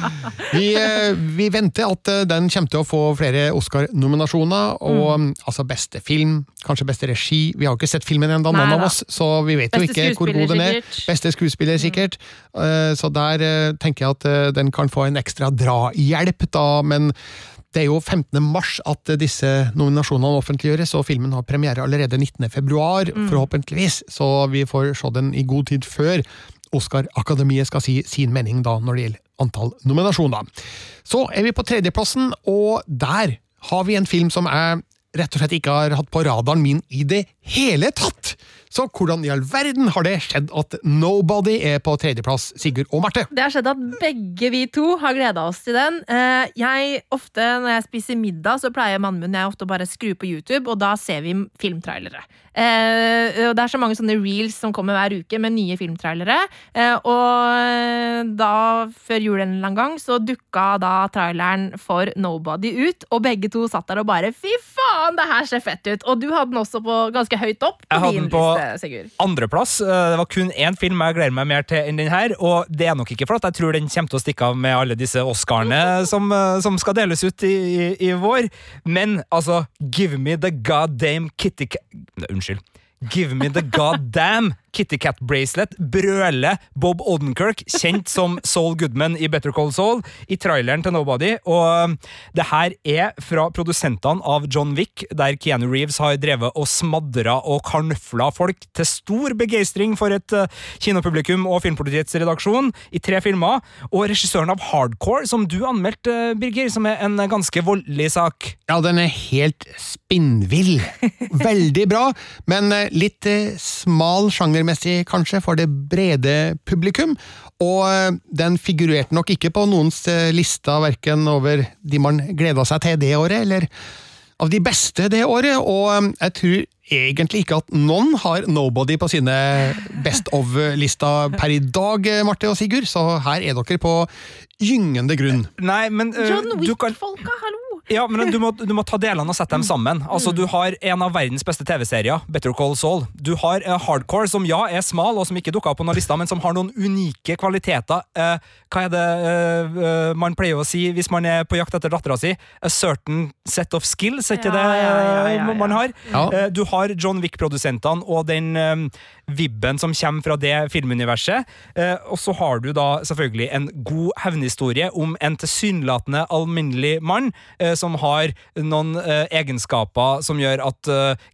Vi, eh, vi venter at den kommer til å få flere Oscar-nominasjoner, og Mm. mm, altså beste film, kanskje beste regi. Vi har jo ikke sett filmen ennå, noen av oss, så vi vet jo ikke hvor god den er. sikkert. Beste skuespiller, sikkert. Mm. Så der tenker jeg at den kan få en ekstra drahjelp, da, men det er jo 15. mars at disse nominasjonene offentliggjøres, og filmen har premiere allerede 19. februar, forhåpentligvis, så vi får se den i god tid før Oscar-akademiet skal si sin mening da når det gjelder antall nominasjoner. Så er vi på tredjeplassen, og der har vi en film som jeg rett og slett ikke har hatt på radaren min i det hele tatt! Så hvordan i all verden har det skjedd at Nobody er på tredjeplass, Sigurd og Marte? Det har skjedd at begge vi to har gleda oss til den. Eh, Jeg ofte Når jeg spiser middag, så pleier mannen min jeg ofte bare skru på YouTube, og da ser vi filmtrailere. Eh, og Det er så mange sånne reels som kommer hver uke med nye filmtrailere. Eh, og da, før jul en eller annen gang, så dukka da traileren for Nobody ut, og begge to satt der og bare Fy faen, det her ser fett ut! Og du hadde den også på ganske høyt opp på Jeg hadde din den på- Sigurd. Andreplass. eh, Det var kun én film jeg gleder meg mer til enn den her, og det er nok ikke for at jeg tror den kommer til å stikke av med alle disse Oscarene som, eh, som skal deles ut i, i, i vår, men altså Give me the goddamn kitty Unnskyld. Give me the goddamn Kitty Cat Bracelet brøler Bob Odenkirk, kjent som Saul Goodman i Better Call Saul, i traileren til Nobody. Og um, det her er fra produsentene av John Wick, der Keanu Reeves har drevet og smadra og karnfla folk til stor begeistring for et uh, kinopublikum og Filmpolitiets redaksjon, i tre filmer. Og regissøren av Hardcore, som du anmeldte, uh, Birger, som er en uh, ganske voldelig sak. Ja, den er helt spinnvill. Veldig bra, men eh, litt eh, smal sjangermessig, kanskje, for det brede publikum. Og eh, den figurerte nok ikke på noens lista, lister, verken over de man gleda seg til det året, eller av de beste det året, og eh, jeg tror egentlig ikke at noen har Nobody på sine Best of-lista per i dag, eh, Marte og Sigurd, så her er dere på gyngende grunn. Nei, men uh, John Wick-folka, hallo! Ja, men du må, du må ta delene og sette dem sammen. Altså, Du har en av verdens beste TV-serier, Better Call Saul. Du har uh, Hardcore, som ja er smal, og som ikke dukka opp på noen lista, men som har noen unike kvaliteter. Uh, hva er det uh, man pleier å si hvis man er på jakt etter dattera si? A certain set of skills, er ikke Ja, det ja, ja, ja, ja. man har? Ja. Eh, du har John Wick-produsentene og den vibben som kommer fra det filmuniverset. Eh, og så har du da selvfølgelig en god hevnhistorie om en tilsynelatende alminnelig mann eh, som har noen eh, egenskaper som gjør at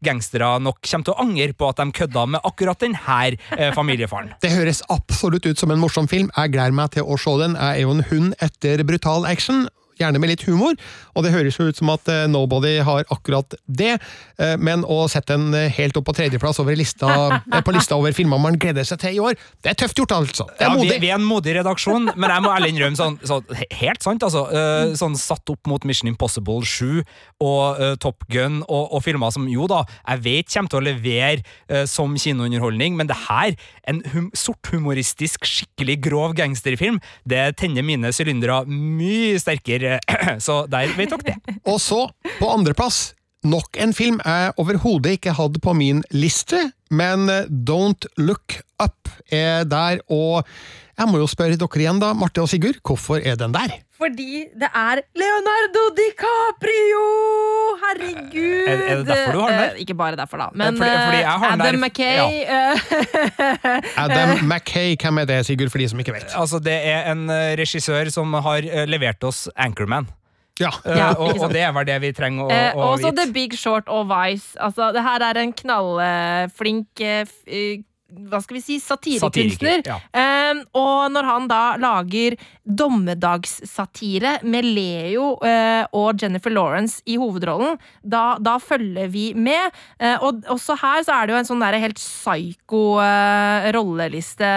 gangstere nok kommer til å angre på at de kødda med akkurat denne familiefaren. Det høres absolutt ut som en morsom film. Jeg gleder meg til å se den. Jeg er jo en hund etter brutal action. Gjerne med litt humor, og det høres jo ut som at eh, Nobody har akkurat det, eh, men å sette den eh, helt opp på tredjeplass over lista, på lista over filmer man gleder seg til i år, det er tøft gjort, altså. Det er Ja, vi, modig. vi er en modig redaksjon, men jeg må ærlig innrømme sånn, sånn helt sant, altså. sånn satt opp mot Mission Impossible 7 og uh, Top Gun og, og filmer som jo da, jeg vet kommer til å levere uh, som kinounderholdning, men det her, en hum sorthumoristisk, skikkelig grov gangsterfilm, det tenner mine sylindere mye sterkere, så der vi tok det. Og så, på andreplass, nok en film jeg overhodet ikke hadde på min liste, men eh, Don't Look Up er der, og jeg må jo spørre dere igjen da, Marte og Sigurd, hvorfor er den der? Fordi det er Leonardo DiCaprio! Herregud! Er- er det derfor du har den der? Eh, Ikke bare derfor, da. Men Fordi- fordi den Adam McKay Mackay eh, Adam Mackay, hvem er det, Sigurd, for de som ikke vet? Altså, det er en eh, regissør som har eh, levert oss Anchorman. Ja. Eh, Ja, og, og det er vel det vi trenger å, vite å også vite. The Big Short og Vice. Altså, det her er en knallflink uh, eh, hva skal vi si, satirekunstner. Satiriker, ja. Eh, og når han da lager dommedagssatire med Leo eh, og Jennifer Lawrence i hovedrollen, da, da følger vi med. Eh, og også her så er det jo en sånn der helt psyko eh, rolleliste.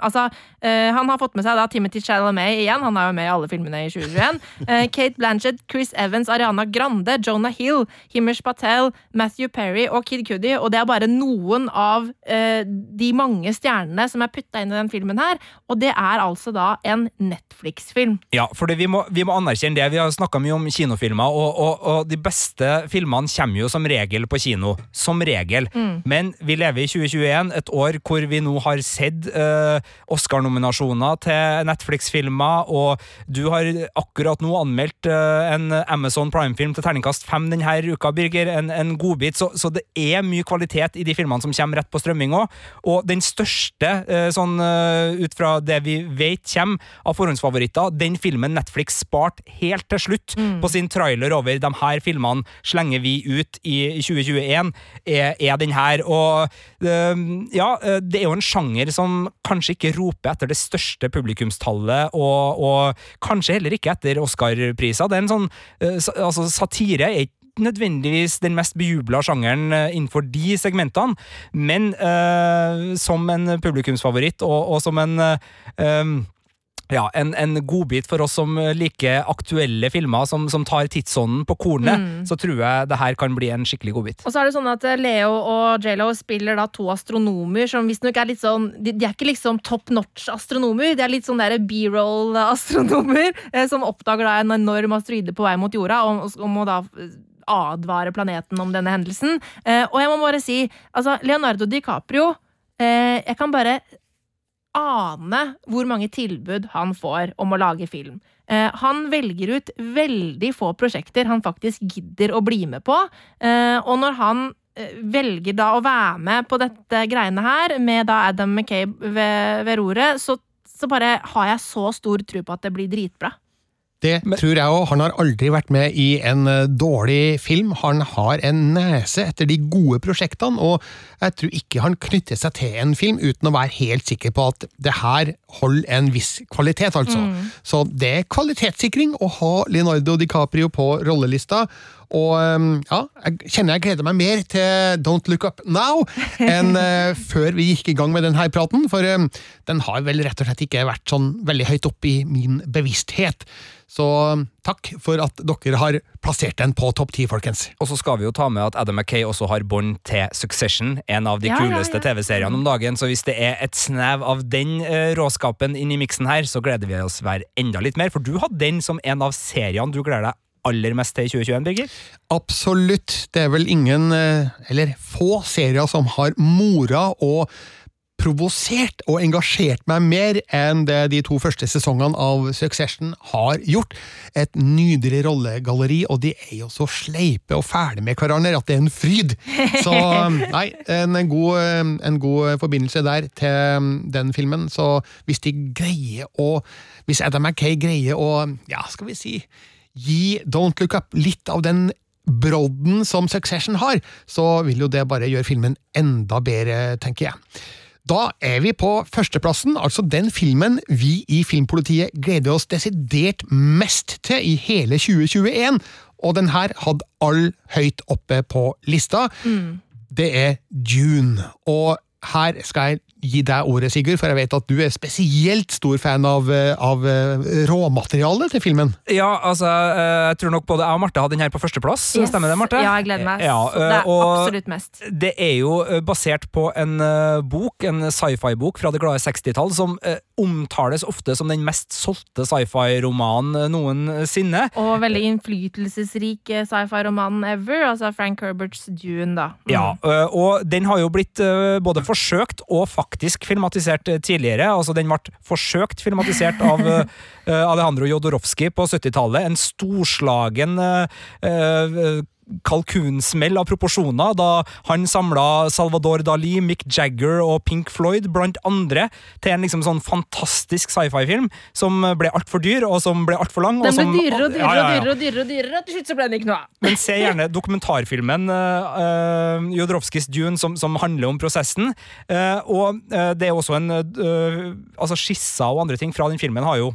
Altså, han har fått med seg da Timothy Chalamet igjen, han er jo med i alle filmene i 2021. Eh, Kate Blanchett, Chris Evans, Ariana Grande, Jonah Hill, Himish Patel, Matthew Perry og Kid Cudi, og det er bare noen av de mange stjernene som er putta inn i den filmen her, og det er altså da en Netflix-film. Ja, for vi, må, vi må anerkjenne det. Vi har snakka mye om kinofilmer, og, og, og de beste filmene kommer jo som regel på kino. Som regel. Men vi lever i 2021, et år hvor vi nå har sett uh, Oscar-nominasjoner til Netflix-filmer, og du har akkurat nå anmeldt uh, en Amazon Prime-film til terningkast fem denne uka, Birger. En, en godbit. Så, så det er mye kvalitet i de filmene som kommer rett på strømming òg. Og den største, uh, sånn eh, ut fra det vi vet kommer av forhåndsfavoritter, den filmen Netflix sparte helt til slutt på sin trailer over de her filmene slenger vi ut i 2021, er, er den her. Og eh, ja, eh, det er jo en sjanger som kanskje ikke roper etter det største publikumstallet, og, og kanskje heller ikke etter Oscar-priser. Det er en sånn eh, altså Satire er ikke nødvendigvis den mest bejubla sjangeren eh, innenfor de segmentene, men eh, som en publikumsfavoritt og, og som en eh, um, ja, en, en godbit for oss som liker aktuelle filmer som, som tar tidsånden på kornet, så tror jeg det her kan bli en skikkelig godbit. Og så er det sånn at eh, Leo og J.Lo spiller da to astronomer som visstnok er litt sånn De, de er ikke liksom top notch-astronomer, de er litt sånn B-roll-astronomer eh, som oppdager da en enorm asteroide på vei mot jorda, og, og må da eh, advare planeten om denne hendelsen. Eh, og jeg må bare si, altså Leonardo DiCaprio eh, Jeg kan bare ane hvor mange tilbud han får om å lage film. Eh, han velger ut veldig få prosjekter han faktisk gidder å bli med på. Og når han velger da å være med på dette greiene her, med da Adam McCabe ved, ved roret, så, så bare har jeg så stor tro på at det blir dritbra. Det tror jeg òg. Han har aldri vært med i en eh, dårlig film. Han har en nese etter de gode prosjektene, og jeg tror ikke han knytter seg til en film uten å være helt sikker på at det her holder en viss kvalitet, altså. Så det er kvalitetssikring å ha Leonardo DiCaprio på rollelista. Og um, ja, jeg kjenner jeg gleder meg mer til Don't Look Up Now enn eh, før vi gikk i gang med denne praten, for um, den har vel rett og slett ikke vært sånn veldig høyt oppe i min bevissthet. Så um, takk for at dere har plassert den på topp ti, folkens. Og så skal vi jo ta med at Adam Mackay også har bånd til Succession, en av de Ja, ja, kuleste ja. TV-seriene om dagen, så hvis det er et snev av den uh, råskapen inn i miksen her, så gleder vi oss hver enda litt mer, for du hadde den som en av seriene du gleder deg aller til i 2021, Birger? Absolutt. Det er vel ingen, eh, eller få serier som har mora og provosert og engasjert meg mer enn det de to første sesongene av Succession har gjort. Et nydelig rollegalleri, og de er jo så sleipe og fæle med hverandre at det er en fryd! Så nei, en god, en god forbindelse der til den filmen. Så hvis de greier å Hvis Adam Mackay greier å, ja, skal vi si gi Don't Look Up litt av den brodden som Succession har, så vil jo det bare gjøre filmen enda bedre, tenker jeg. Da er vi på førsteplassen, altså den filmen vi i Filmpolitiet gleder oss desidert mest til i hele 2021, og den her hadde all høyt oppe på lista. Det er Dune, og her skal jeg gi deg ordet, Sigurd, for jeg vet at du er spesielt stor fan av, eh, av eh, råmaterialet til filmen. Ja, altså, eh, jeg tror nok både jeg og Marte hadde den her på førsteplass. Yes. Stemmer det, Marte? Ja, jeg gleder meg. Ja, det er absolutt mest. Det er jo basert på en bok, en sci-fi-bok fra det glade 60-tall, som omtales ofte som den mest solgte sci-fi-romanen noensinne. Og veldig innflytelsesrik sci-fi-romanen ever, altså Frank Herberts Dune, da. Mm. Ja, og den har jo blitt både forsøkt og faktisk faktisk filmatisert eh, tidligere. altså Den ble forsøkt filmatisert av eh, Alejandro Jodorowsky på 70-tallet. En storslagen eh, kalkunsmell av proporsjoner da han samla Salvador Dali, Mick Jagger og Pink Floyd, blant andre, til en liksom sånn fantastisk sci-fi-film som ble altfor dyr, og som ble altfor lang. Den ble som- dyrere og dyrere Ja, ja, ja. og dyrere, og dyrere, og dyrere, og til slutt så ble den ikke noe av. Men se gjerne dokumentarfilmen uh, uh, Jodorowskys Dune som, som handler om prosessen. Uh, og det er også en Altså Skisser og andre ting fra den filmen har jo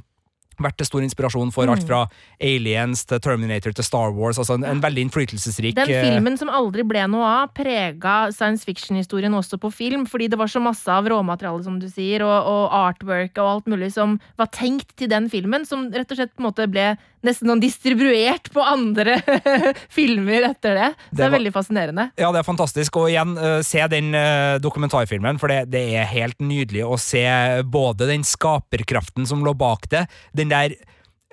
vært til stor inspirasjon for Mm. alt fra Aliens til Terminator til Star Wars. altså En, en veldig innflytelsesrik Den eh, filmen som aldri ble noe av, prega science fiction-historien også på film, fordi det var så masse av råmateriale, som du sier, og, og artwork og alt mulig som var tenkt til den filmen, som rett og slett på en måte ble nesten sånn distribuert på andre filmer etter det. Så det, Det er var- veldig fascinerende. Ja, det er fantastisk. Og igjen, eh, se den eh, dokumentarfilmen, for det, det er helt nydelig å se både den skaperkraften som lå bak det, den der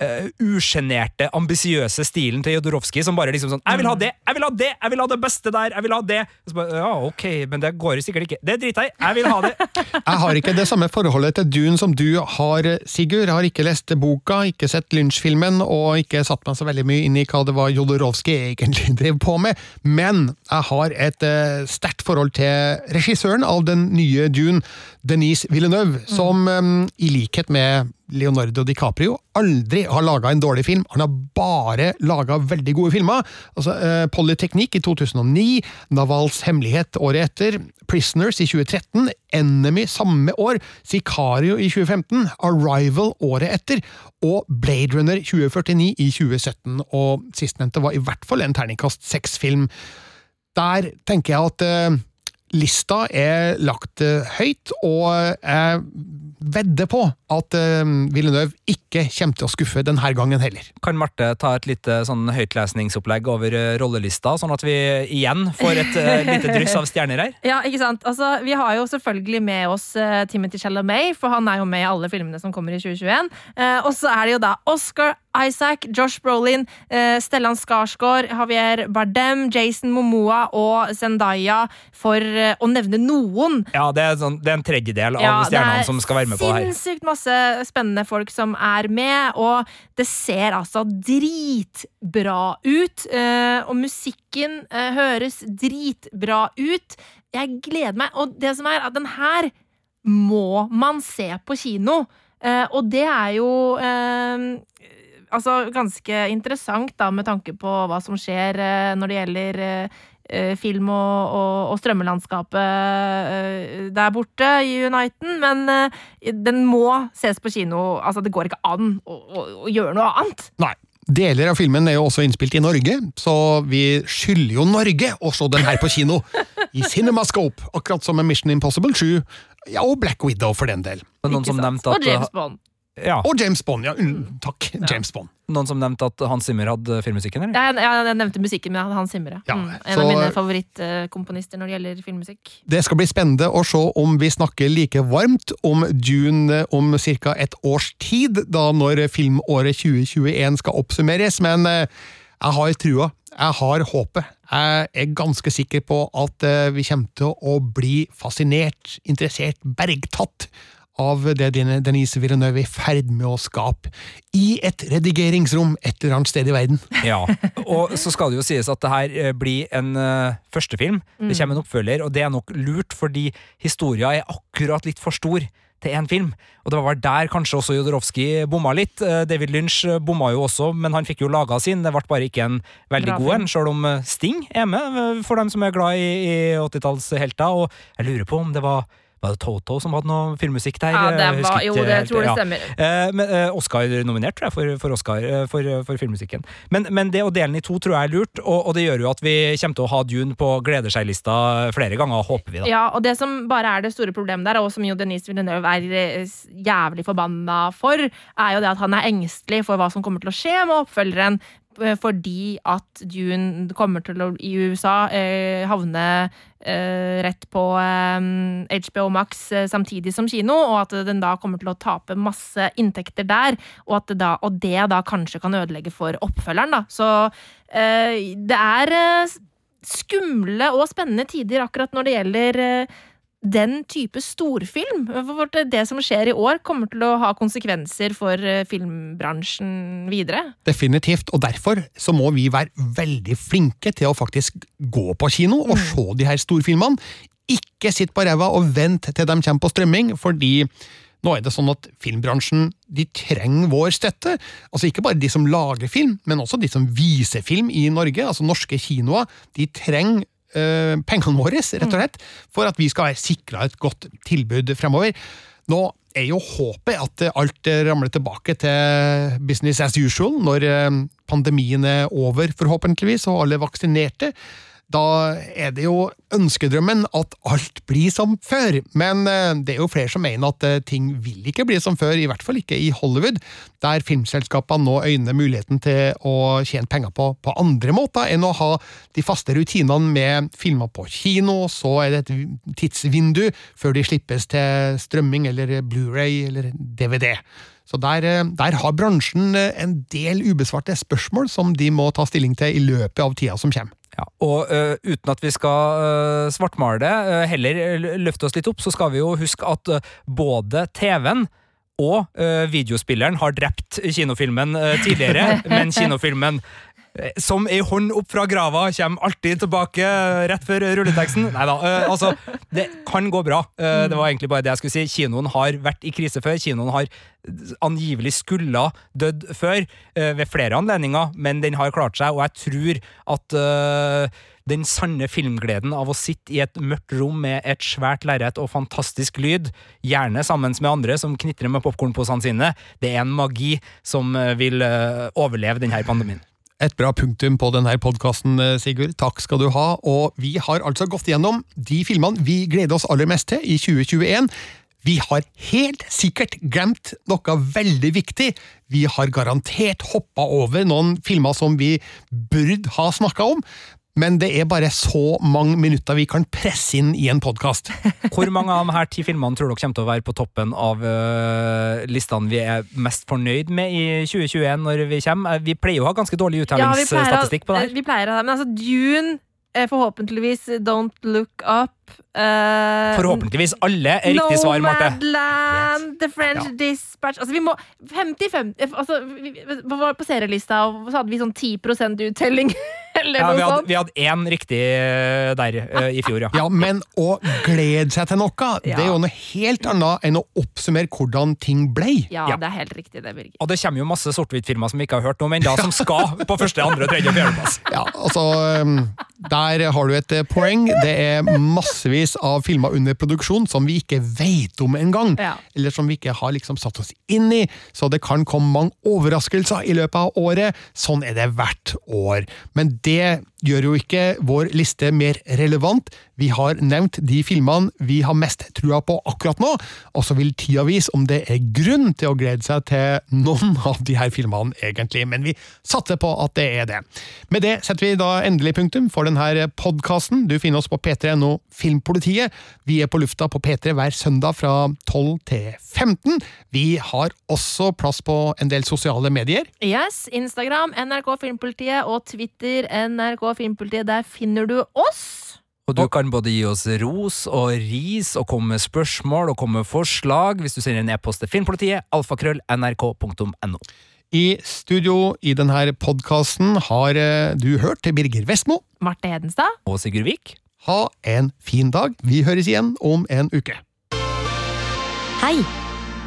uh, usjenerte, ambisiøse stilen til Jodorowsky, som bare liksom sånn 'Jeg vil ha det! Jeg vil ha det! Jeg vil ha det beste der! Jeg vil ha det!' Bare, ja, ok, men det går sikkert ikke. Det driter jeg i! Jeg vil ha det! Jeg har ikke det samme forholdet til Dune som du har, Sigurd. Jeg har ikke lest boka, ikke sett Lynch-filmen, og ikke satt meg så veldig mye inn i hva det var Jodorowsky egentlig drev på med. Men jeg har et uh, sterkt forhold til regissøren av den nye Dune, Denise Villeneuve, som mm. i likhet med Leonardo DiCaprio aldri har laga en dårlig film. Han har bare laga veldig gode filmer. Altså, uh, Polyteknikk i 2009, Navals hemmelighet året etter, Prisoners i 2013, Enemy samme år, Sicario i 2015, Arrival året etter, og Blade Runner 2049 i 2017. Og sistnevnte var i hvert fall en terningkast seks-film. Der tenker jeg at eh, lista er lagt eh, høyt, og jeg vedder på at eh, Villeneuve ikke kommer til å skuffe denne gangen heller. Kan Marte ta et lite sånn høytlesningsopplegg over eh, rollelista, sånn at vi igjen får et eh, lite dryss av stjerner her? Ja, ikke sant? Altså, vi har jo selvfølgelig med oss uh, Timothy Chalamet, for han er jo med i alle filmene som kommer i 2021. Eh, og så er det jo da Oscar Isaac, Josh Brolin, eh, Stellan Skarsgård, Javier Bardem, Jason Momoa og Zendaya, for eh, å nevne noen. Ja, det er, sånn, det er en tredjedel av Ja, stjernene er som skal være med på det her. Sinnssykt masse spennende folk som er med, og det ser altså dritbra ut. eh, Og musikken eh, høres dritbra ut. Jeg gleder meg. Og det som er, at den her må man se på kino. Eh, Og det er jo altså ganske interessant da, med tanke på hva som skjer når det gjelder film og, og, og strømmelandskapet eh, der borte i Uniten, men eh, den må ses på kino. Altså, det går ikke an å, å, å gjøre noe annet. Nei. Deler av filmen er jo også innspilt i Norge, så vi skylder jo Norge å se den her på kino. I Cinemascope, akkurat som med Mission Impossible 7, ja, og Black Widow for den del. Og noen som nevnte at, og James Bond. Ja, Og James Bond, ja. mm, Takk, James Bond. noen som nevnte at Hans Zimmer hadde filmmusikken, eller? Jeg, jeg, jeg nevnte musikken med Hans Zimmer. Ja, mm, en så- av mine favorittkomponister når det gjelder filmmusikk. Det skal bli spennende å se om vi snakker like varmt om Dune om ca. et års tid, da når filmåret 2021 skal oppsummeres, men eh, jeg har trua. Jeg har håpet. Jeg er ganske sikker på at eh, vi kommer til å bli fascinert, interessert, bergtatt av det Denise Villeneuve er i ferd med å skape i et redigeringsrom et eller annet sted i verden. Ja, og så skal det jo sies at det her eh, blir en uh, førstefilm. Det kommer en oppfølger, og det er nok lurt, fordi historia er akkurat litt for stor til én film. Og det var der kanskje også Jodorowsky bomma litt. Eh, David Lynch eh, bomma jo også, men han fikk jo laga sin. Det ble bare ikke en veldig Bra god en, sjøl om eh, Sting er med, eh, for dem som er glad i, i 80-tallshelter. Og jeg lurer på om det var var det Toto som hadde noe filmmusikk der? Ja, det var, jo, det tror jeg Ja. stemmer. Eh, men, eh, Oscar-nominert, tror jeg, for, for Oscar eh, for, for filmmusikken. Men, men det å dele den i to tror jeg er lurt, og, og det gjør jo at vi kommer til å ha Dune på gleder seg-lista flere ganger, håper vi da. Ja, og det som bare er det store problemet der, og som jo Denise Villeneuve er eh, jævlig forbanna for, er jo det at han er engstelig for hva som kommer til å skje med oppfølgeren. Eh, Fordi at Dune kommer til å i USA eh, havne eh, rett på HBO Max samtidig som kino, og at den da kommer til å tape masse inntekter der, og, at det, da, og det da kanskje kan ødelegge for oppfølgeren. da. Så det er skumle og spennende tider akkurat når det gjelder den type storfilm. For det som skjer i år, kommer til å ha konsekvenser for eh, filmbransjen videre. Definitivt, og derfor så må vi være veldig flinke til å faktisk gå på kino og se de her storfilmene. Ikke sitt på ræva og vent til de kommer på strømming, fordi nå er det sånn at filmbransjen de trenger vår støtte. Altså Ikke bare de som lager film, men også de som viser film i Norge. Altså Norske kinoer. De trenger øh, pengene våre, rett og slett, for at vi skal være sikra et godt tilbud fremover. Nå er jo håpet at alt ramler tilbake til business as usual når øh, pandemien er over, forhåpentligvis, og alle er vaksinerte da er det jo ønskedrømmen at alt blir som før. Men eh, det er jo flere som mener at eh, ting vil ikke bli som før, i hvert fall ikke i Hollywood, der filmselskapene nå øyner muligheten til å tjene penger på, på andre måter enn å ha de faste rutinene med filmer på kino, så er det et tidsvindu før de slippes til strømming eller Blu-ray eller DVD. Så der, eh, der, har bransjen en del ubesvarte spørsmål som de må ta stilling til i løpet av tida som kommer. Ja, og uh, uten at vi skal uh, svartmale det, uh, heller løfte oss litt opp, så skal vi jo huske at både TV-en og videospilleren har drept kinofilmen tidligere, men kinofilmen som ei hånd opp fra grava, kommer alltid tilbake rett før rulleteksten. Nei da, altså, det kan gå bra. det var egentlig bare det jeg skulle si. Kinoen har vært i krise før. Kinoen har angivelig skulle dødd før, uh, ved flere anledninger, men den har klart seg, og jeg tror at uh, den sanne filmgleden av å sitte i et mørkt rom med et svært lerret og fantastisk lyd, gjerne sammen med andre som knitrer med popkornposene sine, det er en magi som eh, vil overleve denne pandemien. Et bra punktum på denne podkasten, Sigurd. Takk skal du ha. Og vi har altså gått gjennom de filmene vi gleder oss aller mest til i 2021. Vi har helt sikkert glemt noe veldig viktig. Vi har garantert hoppa over noen filmer som vi burde ha snakka om. Men det er bare så mange minutter vi kan presse inn i en podkast. Hvor mange av de her ti filmene tror dere kommer til å være på toppen av uh, listene vi er mest fornøyd med i 2021 når vi kommer? Vi pleier jo å ha ganske dårlig uttellingsstatistikk ja, på det her. Vi pleier å ha det, men altså Dune Eh, forhåpentligvis Don't Look Up. Uh, Forhåpentligvis alle er riktig svar, Marte. Nomadland. The French ja. Dispatch Altså, vi må 50-50 altså, På serielista så hadde vi sånn 10% uttelling. Eller ja, noe vi hadde, sånt. Vi hadde én riktig eh, der uh, i fjor, ja. ja. Men å glede seg til noe, ja. det er jo noe helt annet enn å oppsummere hvordan ting ble. Ja, det er helt riktig det, Birgit. Og det kommer jo masse sort-hvitt-firmaer som vi ikke har hørt om ennå, som skal på første, andre, tredje og fjerdeplass. Ja, altså, um, der har du et eh, poeng. Det er massevis av filmer under produksjon som vi ikke vet om engang, ja. eller som vi ikke har liksom satt oss inn i, så det kan komme mange overraskelser i løpet av året. Sånn er det hvert år. Men det gjør jo ikke vår liste mer relevant. Vi har nevnt de filmene vi har mest trua på akkurat nå, og så vil tida vise om det er grunn til å glede seg til noen av de her filmene, egentlig. Men vi satser på at det er det. Med det setter vi da endelig punktum for denne podkasten. Du finner oss på p3.no Filmpolitiet. Vi er på lufta på P3 hver søndag fra 12 til 15. Vi har også plass på en del sosiale medier. Yes, Instagram, NRK Filmpolitiet og Twitter, NRK Filmpolitiet. Der finner du oss. Og du kan både gi oss ros og ris og komme med spørsmål og komme med forslag hvis du sender en e-post til filmpolitiet, alfakrøll, nrk.no. I studio i denne podkasten har eh, du hørt til Birger Vestmo. Marte Hedenstad. Og Sigurd Vik. Ha en fin dag. Vi høres igjen om en uke. Hei!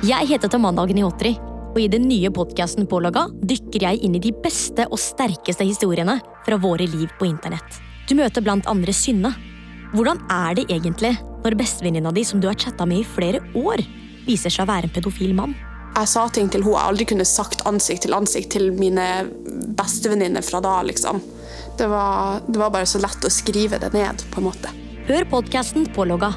Jeg heter Tamanna Gniotri og i den nye podkasten Pålogga dykker jeg inn i de beste og sterkeste historiene fra våre liv på internett. Du møter blant andre Synne. Hvordan er det egentlig når bestevenninna di som du har chatta med i flere år, viser seg å være en pedofil mann? Jeg sa ting til henne jeg aldri kunne sagt ansikt til ansikt til mine bestevenninner fra da. liksom. Det var, det var bare så lett å skrive det ned, på en måte. Hør podkasten Pålogga